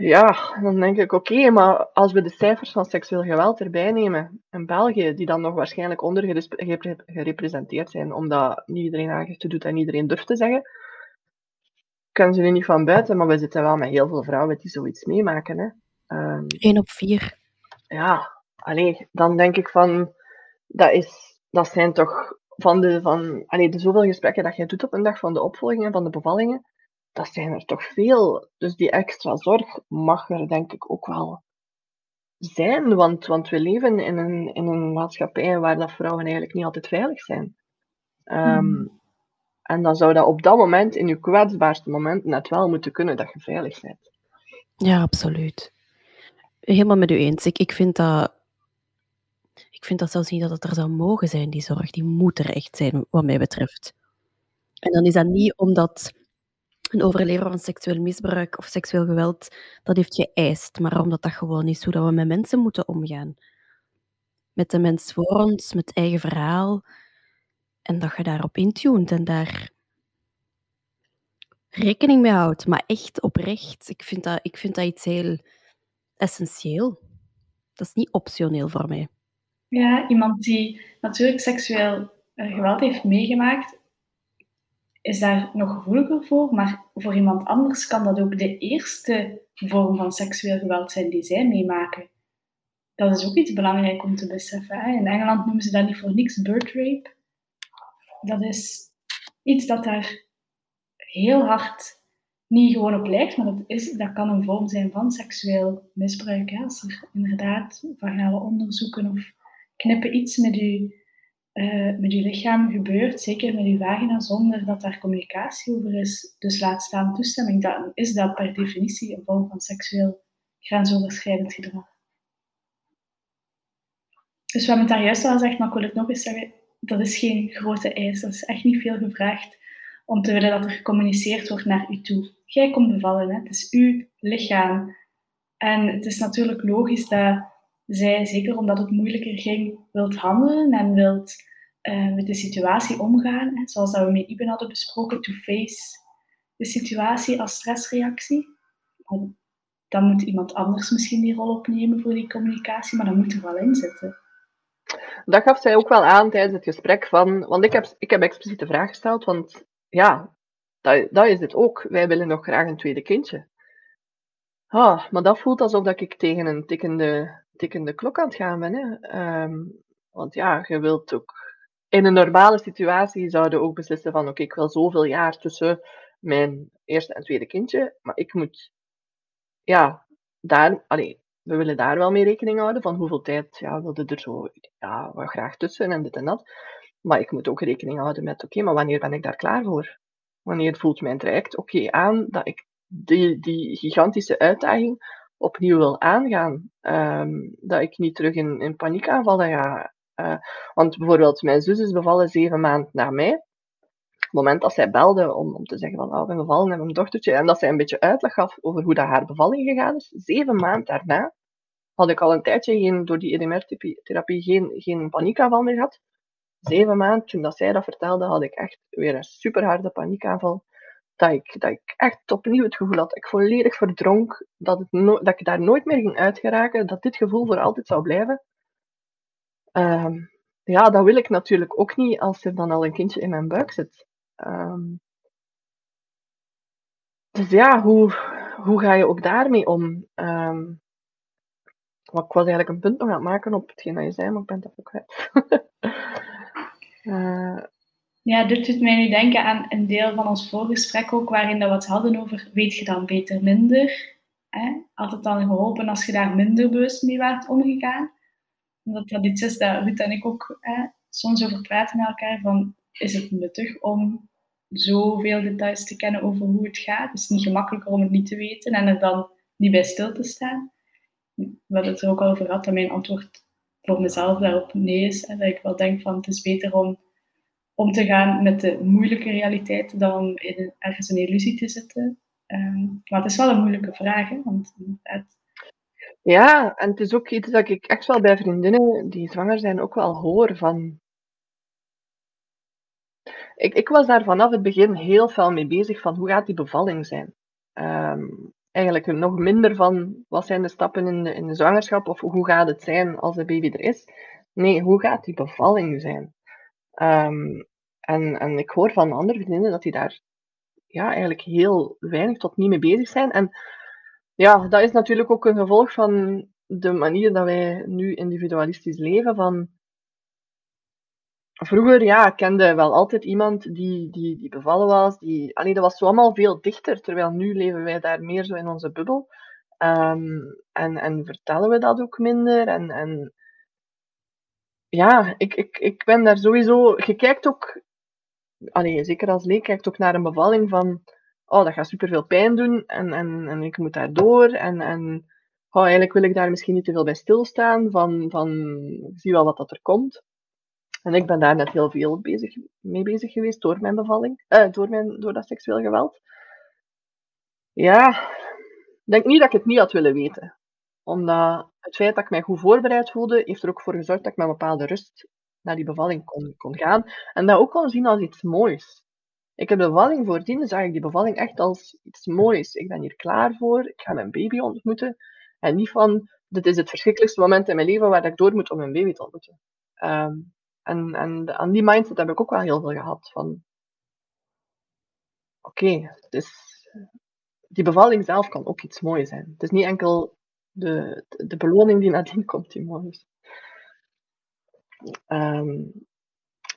Ja, dan denk ik, oké, maar als we de cijfers van seksueel geweld erbij nemen in België, die dan nog waarschijnlijk ondergerepresenteerd zijn, omdat niet iedereen aangifte doet en iedereen durft te zeggen, kunnen ze er niet van buiten, maar we zitten wel met heel veel vrouwen die zoiets meemaken. Hè. Um, Eén op vier. Ja, alleen dan denk ik van, dat, is, dat zijn toch van de, van, allee, de zoveel gesprekken dat jij doet op een dag van de opvolgingen, van de bevallingen, dat zijn er toch veel. Dus die extra zorg mag er denk ik ook wel zijn, want, want we leven in een, in een maatschappij waar dat vrouwen eigenlijk niet altijd veilig zijn. Um, En dan zou dat op dat moment, in je kwetsbaarste moment, net wel moeten kunnen dat je veilig bent. Ja, absoluut. Helemaal met u eens. Ik, ik vind dat ik vind dat zelfs niet dat het er zou mogen zijn, die zorg. Die moet er echt zijn, wat mij betreft. En dan is dat niet omdat een overlever van seksueel misbruik of seksueel geweld dat heeft geëist, maar omdat dat gewoon is hoe dat we met mensen moeten omgaan. Met de mens voor ons, met eigen verhaal. En dat je daarop intunt en daar rekening mee houdt. Maar echt oprecht, ik vind dat, ik vind dat iets heel essentieel. Dat is niet optioneel voor mij. Ja, iemand die natuurlijk seksueel eh, geweld heeft meegemaakt, is daar nog gevoeliger voor, maar voor iemand anders kan dat ook de eerste vorm van seksueel geweld zijn die zij meemaken. Dat is ook iets belangrijk om te beseffen. Hè? In Engeland noemen ze dat niet voor niks birth rape. Dat is iets dat daar heel hard niet gewoon op lijkt, maar dat, is, dat kan een vorm zijn van seksueel misbruik. Hè? Als er inderdaad vaginale onderzoeken of knippen iets met je, uh, met je lichaam gebeurt, zeker met je vagina, zonder dat daar communicatie over is, dus laat staan toestemming, dan is dat per definitie een vorm van seksueel grensoverschrijdend gedrag. Dus we hebben daar juist al gezegd, maar ik wil het nog eens zeggen, dat is geen grote eis. Dat is echt niet veel gevraagd om te willen dat er gecommuniceerd wordt naar u toe. Jij komt bevallen, hè? het is uw lichaam. En het is natuurlijk logisch dat zij, zeker omdat het moeilijker ging, wilt handelen en wilt uh, met de situatie omgaan. Hè, zoals dat we met Iben hadden besproken, to face de situatie als stressreactie. En dan moet iemand anders misschien die rol opnemen voor die communicatie, maar dat moet er wel in zitten. Dat gaf zij ook wel aan tijdens het gesprek van, want ik heb, ik heb expliciet de vraag gesteld, want ja, dat, dat is het ook. Wij willen nog graag een tweede kindje. Ah, maar dat voelt alsof ik tegen een tikkende tikkende klok aan het gaan ben. Hè. Ehm, want ja, je wilt ook. In een normale situatie zouden ook beslissen van oké, ik wil zoveel jaar tussen mijn eerste en tweede kindje. Maar ik moet ja, daar, allee, we willen daar wel mee rekening houden van hoeveel tijd ja, wilde er zo ja, wat graag tussen en dit en dat. Maar ik moet ook rekening houden met oké, maar wanneer ben ik daar klaar voor? Wanneer voelt mijn traject oké aan dat ik die, die gigantische uitdaging opnieuw wil aangaan. Um, dat ik niet terug in, in aanval. Ja, uh, want bijvoorbeeld, mijn zus is bevallen zeven maanden na mij. Op het moment dat zij belde om, om te zeggen van, oh, ik ben bevallen en mijn dochtertje, en dat zij een beetje uitleg gaf over hoe dat haar bevalling gegaan is, zeven maanden daarna had ik al een tijdje geen, door die EDMR-therapie geen, geen paniekaanval meer gehad. Zeven maanden, toen dat zij dat vertelde, had ik echt weer een super harde paniekaanval dat ik, dat ik echt opnieuw het gevoel had dat ik volledig verdronk, dat, het dat ik daar nooit meer ging uitgeraken, dat dit gevoel voor altijd zou blijven. Um, ja, dat wil ik natuurlijk ook niet als er dan al een kindje in mijn buik zit. Um, dus ja, hoe, hoe ga je ook daarmee om? Um, ik was eigenlijk een punt nog aan het maken op hetgeen dat je zei, maar ik ben dat ook kwijt. uh, ja, dit doet mij nu denken aan een deel van ons voorgesprek ook, waarin we het hadden over, weet je dan beter minder? Hè? Had het dan geholpen als je daar minder bewust mee werd omgegaan? Omdat dat iets is dat Ruud en ik ook hè, soms over praten met elkaar, van is het nuttig om zoveel details te kennen over hoe het gaat? Het is niet gemakkelijker om het niet te weten en er dan niet bij stil te staan. We hadden het er ook al over gehad, dat mijn antwoord voor mezelf daarop nee is. En dat ik wel denk van het is beter om om te gaan met de moeilijke realiteit dan in ergens een illusie te zitten. Um, maar het is wel een moeilijke vraag, want. Ja, en het is ook iets dat ik echt wel bij vriendinnen die zwanger zijn ook wel hoor van... Ik, ik was daar vanaf het begin heel veel mee bezig van hoe gaat die bevalling zijn. Um, eigenlijk nog minder van wat zijn de stappen in de, in zwangerschap of hoe gaat het zijn als de baby er is. Nee, hoe gaat die bevalling zijn? Um, en, en ik hoor van andere vriendinnen dat die daar ja, eigenlijk heel weinig tot niet mee bezig zijn. En ja, dat is natuurlijk ook een gevolg van de manier dat wij nu individualistisch leven. Van vroeger ja, kende wel altijd iemand die, die, die bevallen was. Die, allee, dat was zo allemaal veel dichter, terwijl nu leven wij daar meer zo in onze bubbel. Um, en, en vertellen we dat ook minder. En, en ja, ik, ik, ik ben daar sowieso. Je kijkt ook allee, zeker als leek, kijkt ook naar een bevalling van, oh, dat gaat superveel pijn doen en, en, en ik moet daar door. En, en oh, eigenlijk wil ik daar misschien niet te veel bij stilstaan, van, van zie wel wat dat er komt. En ik ben daar net heel veel bezig, mee bezig geweest door mijn bevalling, eh, door, mijn, door dat seksueel geweld. Ja, ik denk niet dat ik het niet had willen weten. Omdat het feit dat ik mij goed voorbereid voelde, heeft er ook voor gezorgd dat ik met een bepaalde rust naar die bevalling kon, kon gaan. En dat ook kon zien als iets moois. Ik heb de bevalling voordien, zag ik die bevalling echt als iets moois. Ik ben hier klaar voor, ik ga mijn baby ontmoeten. En niet van, dit is het verschrikkelijkste moment in mijn leven waar ik door moet om mijn baby te ontmoeten. Ehm, en, en aan die mindset heb ik ook wel heel veel gehad. Van, oké, dus die bevalling zelf kan ook iets moois zijn. Het is niet enkel de, de beloning die nadien komt die mooi is. Um,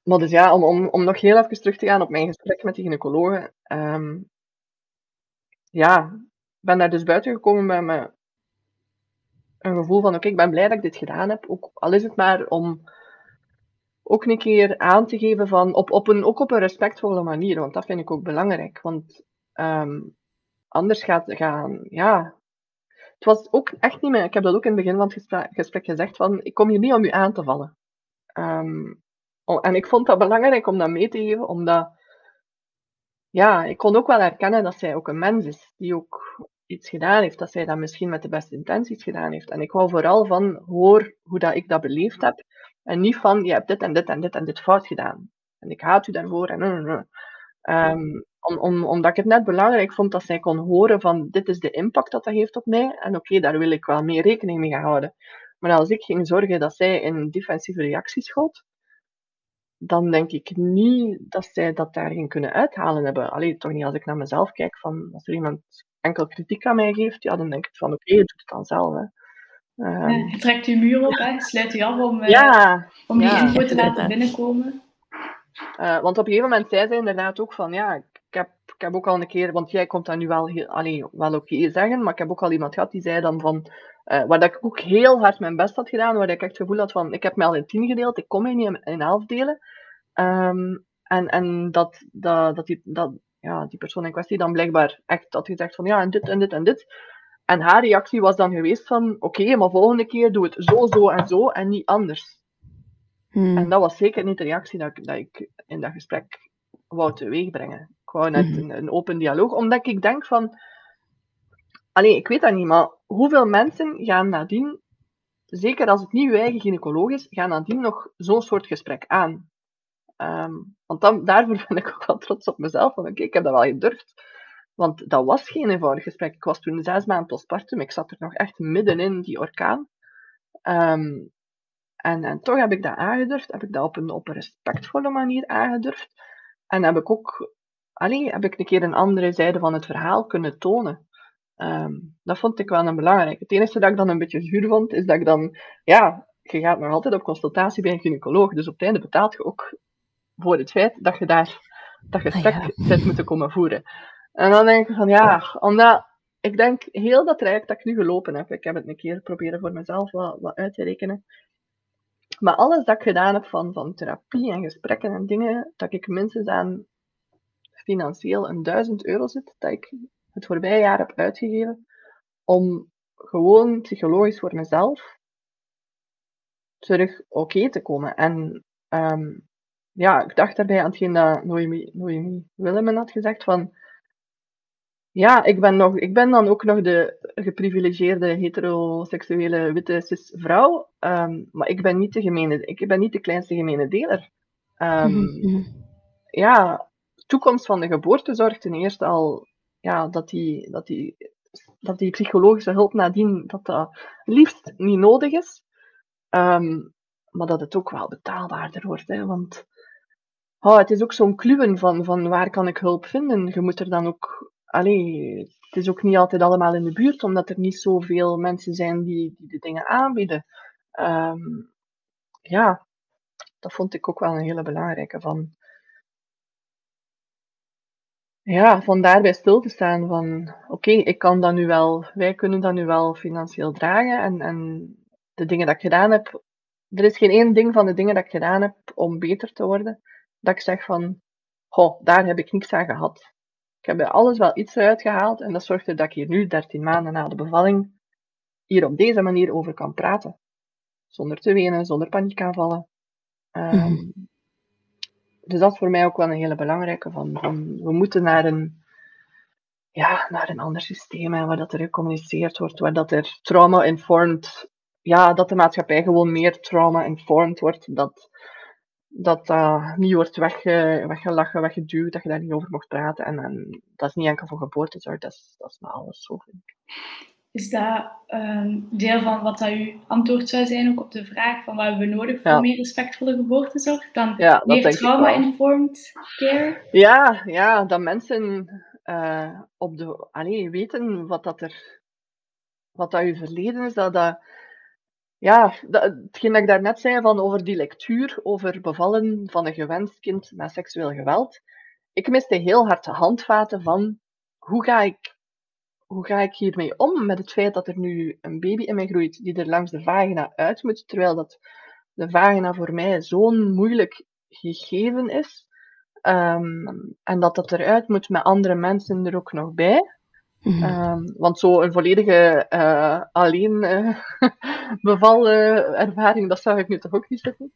maar dus ja, om, om, om nog heel even terug te gaan op mijn gesprek met die gynaecoloog. Um, ja, ik ben daar dus buiten gekomen met me een gevoel van, oké, ik ben blij dat ik dit gedaan heb. Ook, al is het maar om ook een keer aan te geven van, op, op een, ook op een respectvolle manier, want dat vind ik ook belangrijk. Want um, anders gaat, gaan, ja, het was ook echt niet meer, ik heb dat ook in het begin van het gesprek gezegd, van, ik kom hier niet om u aan te vallen. Um, en ik vond dat belangrijk om dat mee te geven, omdat ja, ik kon ook wel herkennen dat zij ook een mens is, die ook iets gedaan heeft, dat zij dat misschien met de beste intenties gedaan heeft. En ik hou vooral van, hoor hoe dat ik dat beleefd heb, en niet van, je hebt dit en dit en dit en dit fout gedaan. En ik haat u daarvoor, en um, om, om, omdat ik het net belangrijk vond dat zij kon horen van, dit is de impact dat dat heeft op mij, en oké, daar wil ik wel meer rekening mee gaan houden. Maar als ik ging zorgen dat zij in defensieve reactie schoot, dan denk ik niet dat zij dat daar ging kunnen uithalen hebben. Alleen toch niet als ik naar mezelf kijk, van als er iemand enkel kritiek aan mij geeft, ja, dan denk ik van oké, okay, doe het dan zelf. Hè. Um, je trekt je muur op, hè? sluit je af om, uh, ja, om die ja, info te laten binnenkomen. Uh, want op een gegeven moment zei ze inderdaad ook van ja, ik heb, ik heb ook al een keer, want jij komt dat nu wel, heel, allee, wel oké okay zeggen, maar ik heb ook al iemand gehad die zei dan van uh, waar dat ik ook heel hard mijn best had gedaan, waar ik echt het gevoel had van, ik heb mij al in tien gedeeld, ik kom mij niet in, elf delen. Um, en en dat, dat, dat, die, dat ja, die persoon in kwestie dan blijkbaar echt had gezegd van, ja, en dit en dit en dit. En haar reactie was dan geweest van, oké, maar volgende keer doe het zo, zo en zo en niet anders. Hmm. En dat was zeker niet de reactie dat ik, dat ik in dat gesprek wou teweegbrengen. Ik wou net hmm. een, een open dialoog, omdat ik denk van, Allee, ik weet dat niet, maar hoeveel mensen gaan nadien, zeker als het niet uw eigen gynaecoloog is, gaan nadien nog zo'n soort gesprek aan? Um, want dan, daarvoor ben ik ook wel trots op mezelf. Van ik heb dat wel gedurfd. Want dat was geen eenvoudig gesprek. Ik was toen zes maanden postpartum. Ik zat er nog echt middenin, die orkaan. Um, en, en toch heb ik dat aangedurfd. Heb ik dat op een, op een respectvolle manier aangedurfd. En heb ik ook allee, heb ik een keer een andere zijde van het verhaal kunnen tonen. Ehm, dat vond ik wel een belangrijk. Het enige dat ik dan een beetje zuur vond, is dat ik dan, ja, je gaat nog altijd op consultatie bij een gynaecoloog, dus op het einde betaalt je ook voor het feit dat je daar dat gesprek ah, ja. zit moeten komen voeren. En dan denk ik van ja, omdat ik denk heel dat traject dat ik nu gelopen heb, ik heb het een keer proberen voor mezelf wat, wat uit te rekenen. Maar alles dat ik gedaan heb van, van therapie en gesprekken en dingen, dat ik minstens aan financieel een duizend euro zit, dat ik het voorbije jaar heb uitgegeven om gewoon psychologisch voor mezelf terug oké te komen. En um, ja, ik dacht daarbij aan hetgeen dat Noemi, Noemi Willemen had gezegd van ja, ik ben, nog, ik ben dan ook nog de geprivilegeerde heteroseksuele witte cis vrouw, um, maar ik ben niet de gemene, ik ben niet de kleinste gemene deler. Um, Ja, toekomst van de geboortezorg ten eerste al, ja, dat die, dat die, dat die psychologische hulp nadien, dat dat liefst niet nodig is, um, maar dat het ook wel betaalbaarder wordt, hè, want oh, het is ook zo'n kluwen van, van waar kan ik hulp vinden. Je moet er dan ook allee, het is ook niet altijd allemaal in de buurt, omdat er niet zoveel mensen zijn die, die de dingen aanbieden. Um, ja, dat vond ik ook wel een hele belangrijke. Van, ja, van daarbij stil te staan van, oké, ik kan dat nu wel, wij kunnen dat nu wel financieel dragen en, en de dingen dat ik gedaan heb, er is geen één ding van de dingen dat ik gedaan heb om beter te worden, dat ik zeg van, goh, daar heb ik niks aan gehad. Ik heb bij alles wel iets eruit gehaald en dat zorgt er dat ik hier nu, 13 maanden na de bevalling, hier op deze manier over kan praten. Zonder te wenen, zonder paniekaanvallen. Um, Dus dat is voor mij ook wel een hele belangrijke. Van, we moeten naar een, ja, naar een ander systeem hè, waar dat er gecommuniceerd wordt, waar dat er trauma-informed, ja, dat de maatschappij gewoon meer trauma-informed wordt. Dat dat dat niet wordt wegge, weggelachen, weggeduwd, dat je daar niet over mocht praten. En, en dat is niet enkel voor geboortezorg, dat is, dat is met alles zo, vind ik. Is dat um, deel van wat dat uw antwoord zou zijn ook op de vraag van wat hebben we nodig voor meer respectvolle geboortezorg? Dan ja, meer trauma-informed care? Ja, ja, dat mensen uh, op de, allez, weten wat dat er wat dat uw verleden is, dat dat ja, dat, hetgeen dat ik daarnet zei van over die lectuur, over bevallen van een gewenst kind met seksueel geweld. Ik miste heel hard de handvaten van hoe ga ik, hoe ga ik hiermee om met het feit dat er nu een baby in mij groeit die er langs de vagina uit moet, terwijl dat de vagina voor mij zo'n moeilijk gegeven is. Um, en dat dat eruit moet met andere mensen er ook nog bij. Mm um, want zo een volledige uh, alleen uh, bevalervaring, dat zou ik nu toch ook niet zeggen.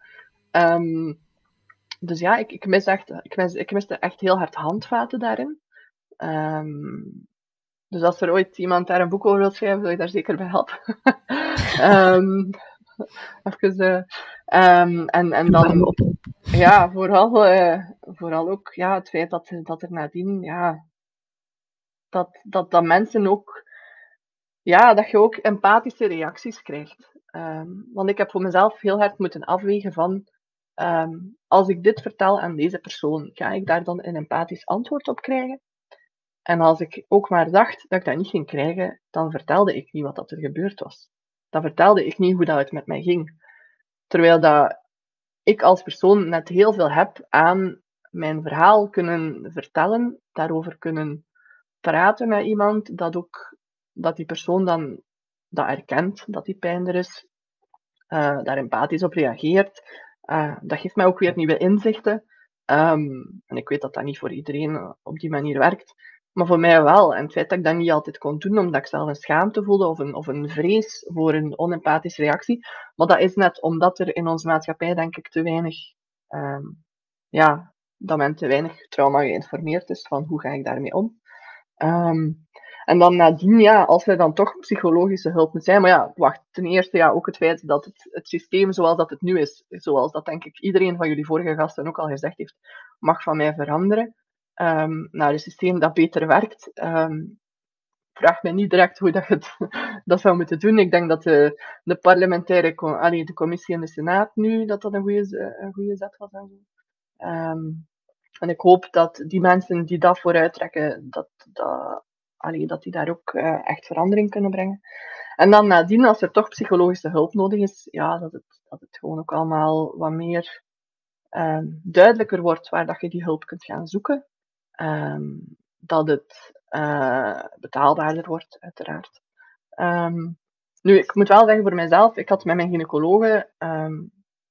Um, dus ja, ik, ik, mis echt, ik, mis, ik miste echt heel hard handvaten daarin. Um, dus als er ooit iemand daar een boek over wil schrijven, zou ik daar zeker bij helpen. um, even, uh, um, en, en dan, ja, vooral, uh, vooral ook ja, het feit dat, dat er nadien, ja, dat, dat, dat mensen ook, ja, dat je ook empathische reacties krijgt. Um, want ik heb voor mezelf heel hard moeten afwegen van, als ik dit vertel aan deze persoon, ga ik daar dan een empathisch antwoord op krijgen? En als ik ook maar dacht dat ik dat niet ging krijgen, dan vertelde ik niet wat dat er gebeurd was. Dan vertelde ik niet hoe dat het met mij ging. Terwijl dat ik als persoon net heel veel heb aan mijn verhaal kunnen vertellen, daarover kunnen praten met iemand, dat, ook, dat die persoon dan dat erkent, dat die pijn er is, uh, daar empathisch op reageert. Uh, dat geeft mij ook weer nieuwe inzichten. Um, en ik weet dat dat niet voor iedereen op die manier werkt, maar voor mij wel. En het feit dat ik dat niet altijd kon doen, omdat ik zelf een schaamte voelde of een, of een vrees voor een onempathische reactie. Maar dat is net omdat er in onze maatschappij, denk ik, te weinig, um, ja, dat men te weinig trauma geïnformeerd is van hoe ga ik daarmee om. Um, en dan nadien, ja, als wij dan toch psychologische hulp moeten zijn. Maar ja, wacht, ten eerste ja, ook het feit dat het, het systeem zoals dat het nu is, zoals dat denk ik iedereen van jullie vorige gasten ook al gezegd heeft, mag van mij veranderen. Um, naar een systeem dat beter werkt. Um, vraag mij niet direct hoe dat je het, dat zou moeten doen. Ik denk dat de, de parlementaire allee, de commissie en de senaat nu, dat dat een goede, een goede zet was. En. Um, en ik hoop dat die mensen die dat vooruit trekken, dat, dat, allee, dat die daar ook uh, echt verandering kunnen brengen. En dan nadien, als er toch psychologische hulp nodig is, ja, dat het, dat het gewoon ook allemaal wat meer duidelijker wordt waar dat je die hulp kunt gaan zoeken. Um, dat het uh, betaalbaarder wordt, uiteraard. Um, nu, ik moet wel zeggen voor mijzelf, ik had met mijn gynaecologe,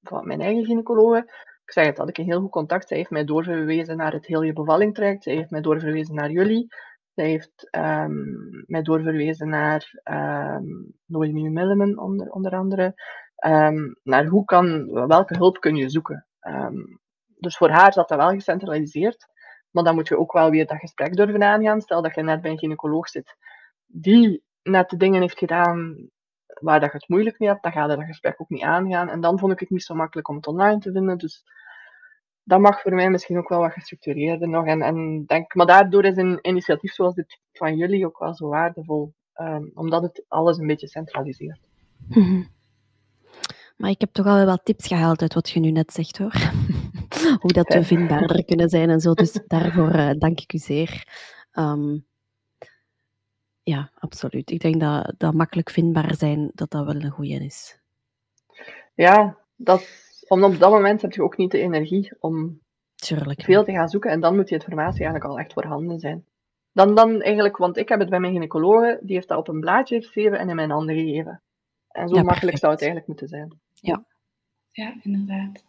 van mijn eigen gynaecologe, ik zeg het, had ik een heel goed contact. Zij heeft mij doorverwezen naar het heel je bevalling traject. Zij heeft mij doorverwezen naar jullie. Zij heeft mij doorverwezen naar um, Noemi Milliman, onder, onder andere. Naar hoe kan, welke hulp kun je zoeken. Dus voor haar zat dat wel gecentraliseerd. Maar dan moet je ook wel weer dat gesprek durven aangaan. Stel dat je net bij een gynaecoloog zit die net de dingen heeft gedaan waar dat je het moeilijk mee hebt, dan ga je dat gesprek ook niet aangaan. En dan vond ik het niet zo makkelijk om het online te vinden. Dus dat mag voor mij misschien ook wel wat gestructureerder nog. En, en denk, maar daardoor is een initiatief zoals dit van jullie ook wel zo waardevol. Um, omdat het alles een beetje centraliseert. Mm Maar ik heb toch al wel tips gehaald uit wat je nu net zegt hoor. Hoe dat we vindbaarder kunnen zijn en zo. Dus daarvoor uh, dank ik u zeer. Um, ja, absoluut. Ik denk dat, dat makkelijk vindbaar zijn, dat dat wel een goede is. Ja, dat, om op dat moment heb je ook niet de energie om Tuurlijk. veel te gaan zoeken. En dan moet die informatie eigenlijk al echt voorhanden zijn. Dan, dan eigenlijk, want ik heb het bij mijn gynaecologe, die heeft dat op een blaadje geschreven en in mijn handen gegeven. En zo ja, makkelijk zou het eigenlijk moeten zijn. Ja. Ja, inderdaad.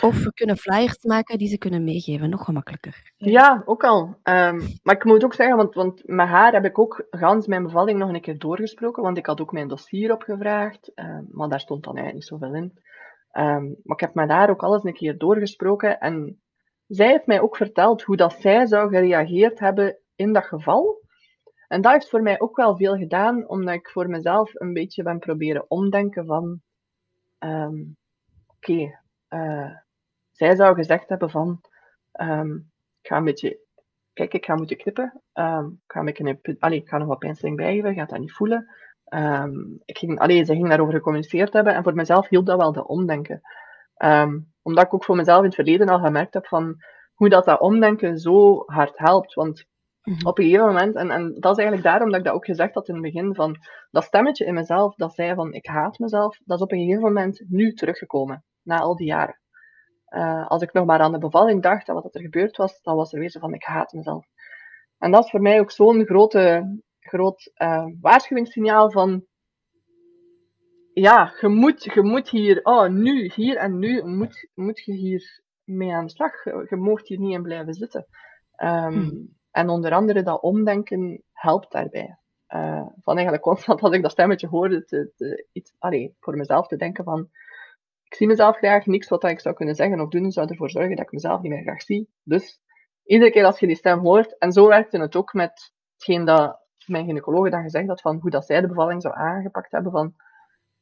Of we kunnen flyers maken die ze kunnen meegeven, nog gemakkelijker. Ja, ook al. Um, maar ik moet ook zeggen, want, want met haar heb ik ook gans mijn bevalling nog een keer doorgesproken, want ik had ook mijn dossier opgevraagd, um, maar daar stond dan eigenlijk niet zoveel in. Um, maar ik heb met haar ook alles een keer doorgesproken en zij heeft mij ook verteld hoe dat zij zou gereageerd hebben in dat geval. En dat heeft voor mij ook wel veel gedaan, omdat ik voor mezelf een beetje ben proberen omdenken van, oké, okay, uh, zij zou gezegd hebben van, um, ik ga een beetje, kijk, ik ga moeten knippen. Um, ik, ga een, allee, ik ga nog wat pijnstelling bijgeven, ik ga dat niet voelen. Ik ging, allee, ze ging daarover gecommuniceerd hebben en voor mezelf hielp dat wel de omdenken. omdat ik ook voor mezelf in het verleden al gemerkt heb van hoe dat, dat omdenken zo hard helpt. Want Mm-hmm. Op een gegeven moment, en, en dat is eigenlijk daarom dat ik dat ook gezegd had in het begin, van dat stemmetje in mezelf dat zei van ik haat mezelf, dat is op een gegeven moment nu teruggekomen, na al die jaren. Uh, als ik nog maar aan de bevalling dacht en wat er gebeurd was, dan was er weer zo van ik haat mezelf. En dat is voor mij ook zo'n grote, groot uh, waarschuwingssignaal van ja, je moet, je moet hier, oh nu, hier en nu moet, moet je hier mee aan de slag. Je, je moogt hier niet in blijven zitten. Um, hmm. En onder andere dat omdenken helpt daarbij. Uh, van eigenlijk constant als ik dat stemmetje hoorde, te, te, iets, allee, voor mezelf te denken van ik zie mezelf graag, niks wat ik zou kunnen zeggen of doen zou ervoor zorgen dat ik mezelf niet meer graag zie. Dus iedere keer als je die stem hoort, en zo werkte het ook met hetgeen dat mijn gynaecoloog dan gezegd had, van hoe dat zij de bevalling zou aangepakt hebben, van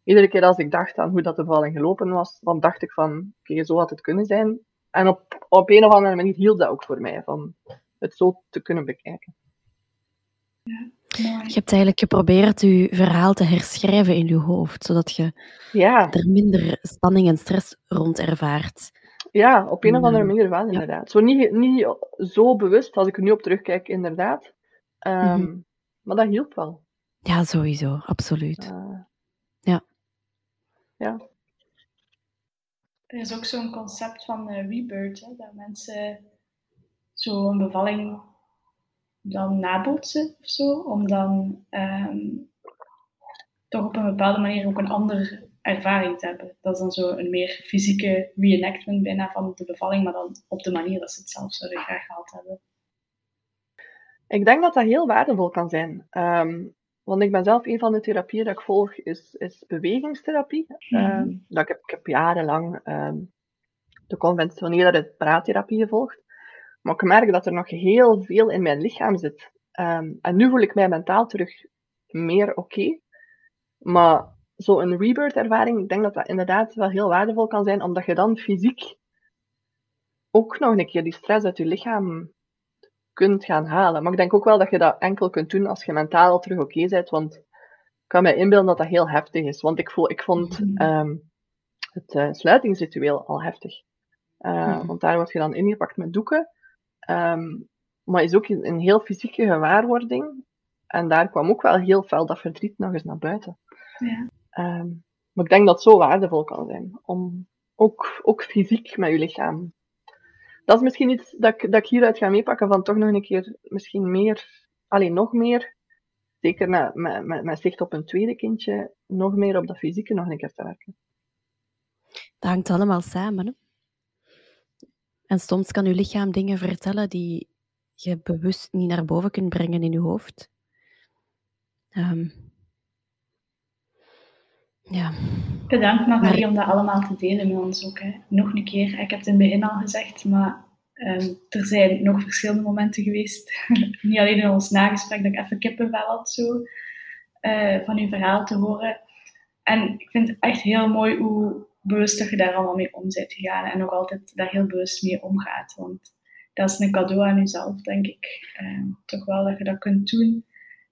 iedere keer als ik dacht aan hoe dat de bevalling gelopen was, dan dacht ik van, oké, zo had het kunnen zijn. En op, op een of andere manier hield dat ook voor mij, van het zo te kunnen bekijken. Ja, je hebt eigenlijk geprobeerd je verhaal te herschrijven in je hoofd, zodat je ja. er minder spanning en stress rond ervaart. Ja, op een of andere manier wel, inderdaad. Zo niet, niet zo bewust, als ik er nu op terugkijk, inderdaad. Um, mm -hmm. Maar dat hielp wel. Ja, sowieso, absoluut. Uh, ja. Ja. Er is ook zo'n concept van uh, rebirth, hè, dat mensen zo'n bevalling dan nabootsen of zo, om dan um, toch op een bepaalde manier ook een andere ervaring te hebben. Dat is dan zo een meer fysieke reenactment bijna van de bevalling, maar dan op de manier dat ze het zelf zouden graag gehad hebben. Ik denk dat dat heel waardevol kan zijn. Um, want ik ben zelf een van de therapieën dat ik volg, is, is bewegingstherapie. Mm -hmm. um, dat ik, heb, ik heb jarenlang um, de conventionele praattherapie gevolgd. Maar ik merk dat er nog heel veel in mijn lichaam zit. Um, en nu voel ik mij mentaal terug meer oké. Okay. Maar zo'n rebirth-ervaring, ik denk dat dat inderdaad wel heel waardevol kan zijn, omdat je dan fysiek ook nog een keer die stress uit je lichaam kunt gaan halen. Maar ik denk ook wel dat je dat enkel kunt doen als je mentaal terug oké okay bent, want ik kan me inbeelden dat dat heel heftig is. Want ik, voel, ik vond um, het uh, sluitingsritueel al heftig. Uh, mm. Want daar word je dan ingepakt met doeken. Ehm, maar is ook een heel fysieke gewaarwording. En daar kwam ook wel heel fel dat verdriet nog eens naar buiten. Ja. Ehm, maar ik denk dat het zo waardevol kan zijn. Om ook, ook fysiek met je lichaam. Dat is misschien iets dat ik, dat ik hieruit ga meepakken van toch nog een keer misschien meer, alleen nog meer, zeker met, met, met, met zicht op een tweede kindje, nog meer op dat fysieke nog een keer te werken. Dat hangt allemaal samen. Hè? En soms kan je lichaam dingen vertellen die je bewust niet naar boven kunt brengen in je hoofd. Ehm, ja. Bedankt Marie om dat allemaal te delen met ons ook. Hè. Nog een keer, ik heb het in het begin al gezegd, maar ehm, er zijn nog verschillende momenten geweest. Niet alleen in ons nagesprek dat ik even kippenvel had zo, uh, van uw verhaal te horen. En ik vind het echt heel mooi hoe bewust dat je daar allemaal mee om bent gegaan en nog altijd daar heel bewust mee omgaat. Want dat is een cadeau aan jezelf, denk ik. Uh, toch wel dat je dat kunt doen.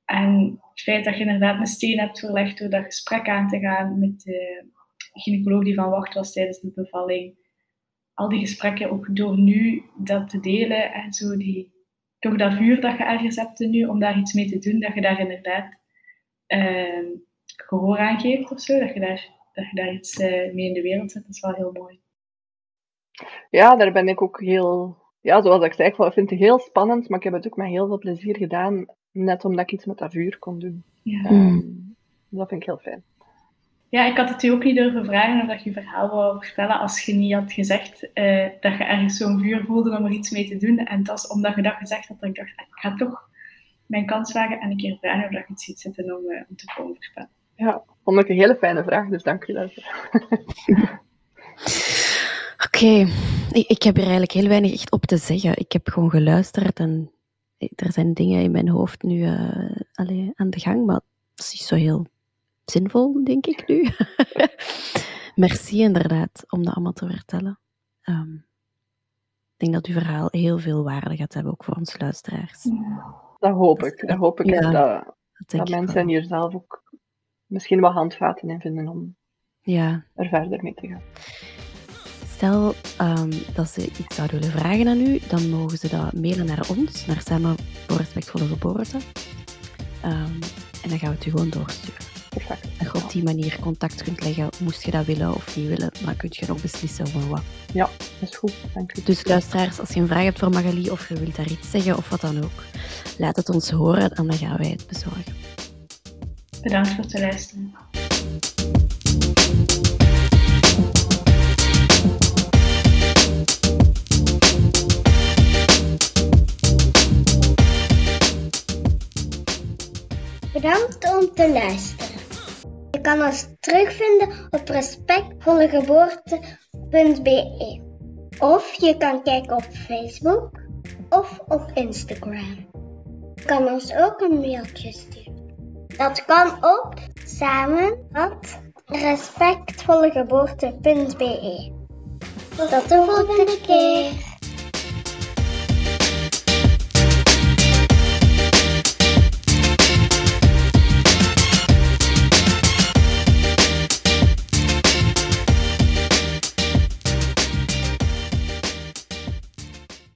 En het feit dat je inderdaad een steen hebt verlegd door dat gesprek aan te gaan met de gynaecoloog die van wacht was tijdens de bevalling. Al die gesprekken, ook door nu dat te delen en zo, die, toch dat vuur dat je ergens hebt nu, om daar iets mee te doen, dat je daar inderdaad uh, gehoor aan geeft of zo, dat je daar, dat je daar iets uh, mee in de wereld zet, dat is wel heel mooi. Ja, daar ben ik ook heel, ja, zoals ik zei, ik vind het heel spannend, maar ik heb het ook met heel veel plezier gedaan. Net omdat ik iets met dat vuur kon doen. Ja. Um, dat vind ik heel fijn. Ja, ik had het u ook niet durven vragen of dat je je verhaal wou vertellen als je niet had gezegd uh, dat je ergens zo'n vuur voelde om er iets mee te doen. En dat is omdat je dat gezegd had, dat ik dacht, ik ga toch mijn kans wagen en een keer vragen of dat je iets ziet zitten om, uh, om te komen vertellen. Ja, vond ik een hele fijne vraag, dus dank je daarvoor. Oké, okay. ik, ik heb er eigenlijk heel weinig echt op te zeggen. Ik heb gewoon geluisterd en er zijn dingen in mijn hoofd nu uh, allee, aan de gang, maar dat is niet zo heel zinvol, denk ik nu. Merci inderdaad om dat allemaal te vertellen. Um, ik denk dat uw verhaal heel veel waarde gaat hebben, ook voor ons luisteraars. Dat hoop ik. Dat hoop ik ja, dat, dat, dat mensen hier zelf ook misschien wat handvaten in vinden om ja. er verder mee te gaan. Stel um, dat ze iets zouden willen vragen aan u, dan mogen ze dat mailen naar ons, naar Samen voor Respectvolle Geboorte. Um, en dan gaan we het u gewoon doorsturen. Perfect. Dat je op die manier contact kunt leggen, moest je dat willen of niet willen, maar kun je nog beslissen over wat. Ja, dat is goed. Dank u. Dus luisteraars, als je een vraag hebt voor Magali of je wilt daar iets zeggen of wat dan ook, laat het ons horen en dan gaan wij het bezorgen. Bedankt voor het luisteren. Bedankt om te luisteren. Je kan ons terugvinden op respectvollegeboorte.be of je kan kijken op Facebook of op Instagram. Je kan ons ook een mailtje sturen. Dat kan op samen@respectvollegeboorte.be. Tot de volgende keer.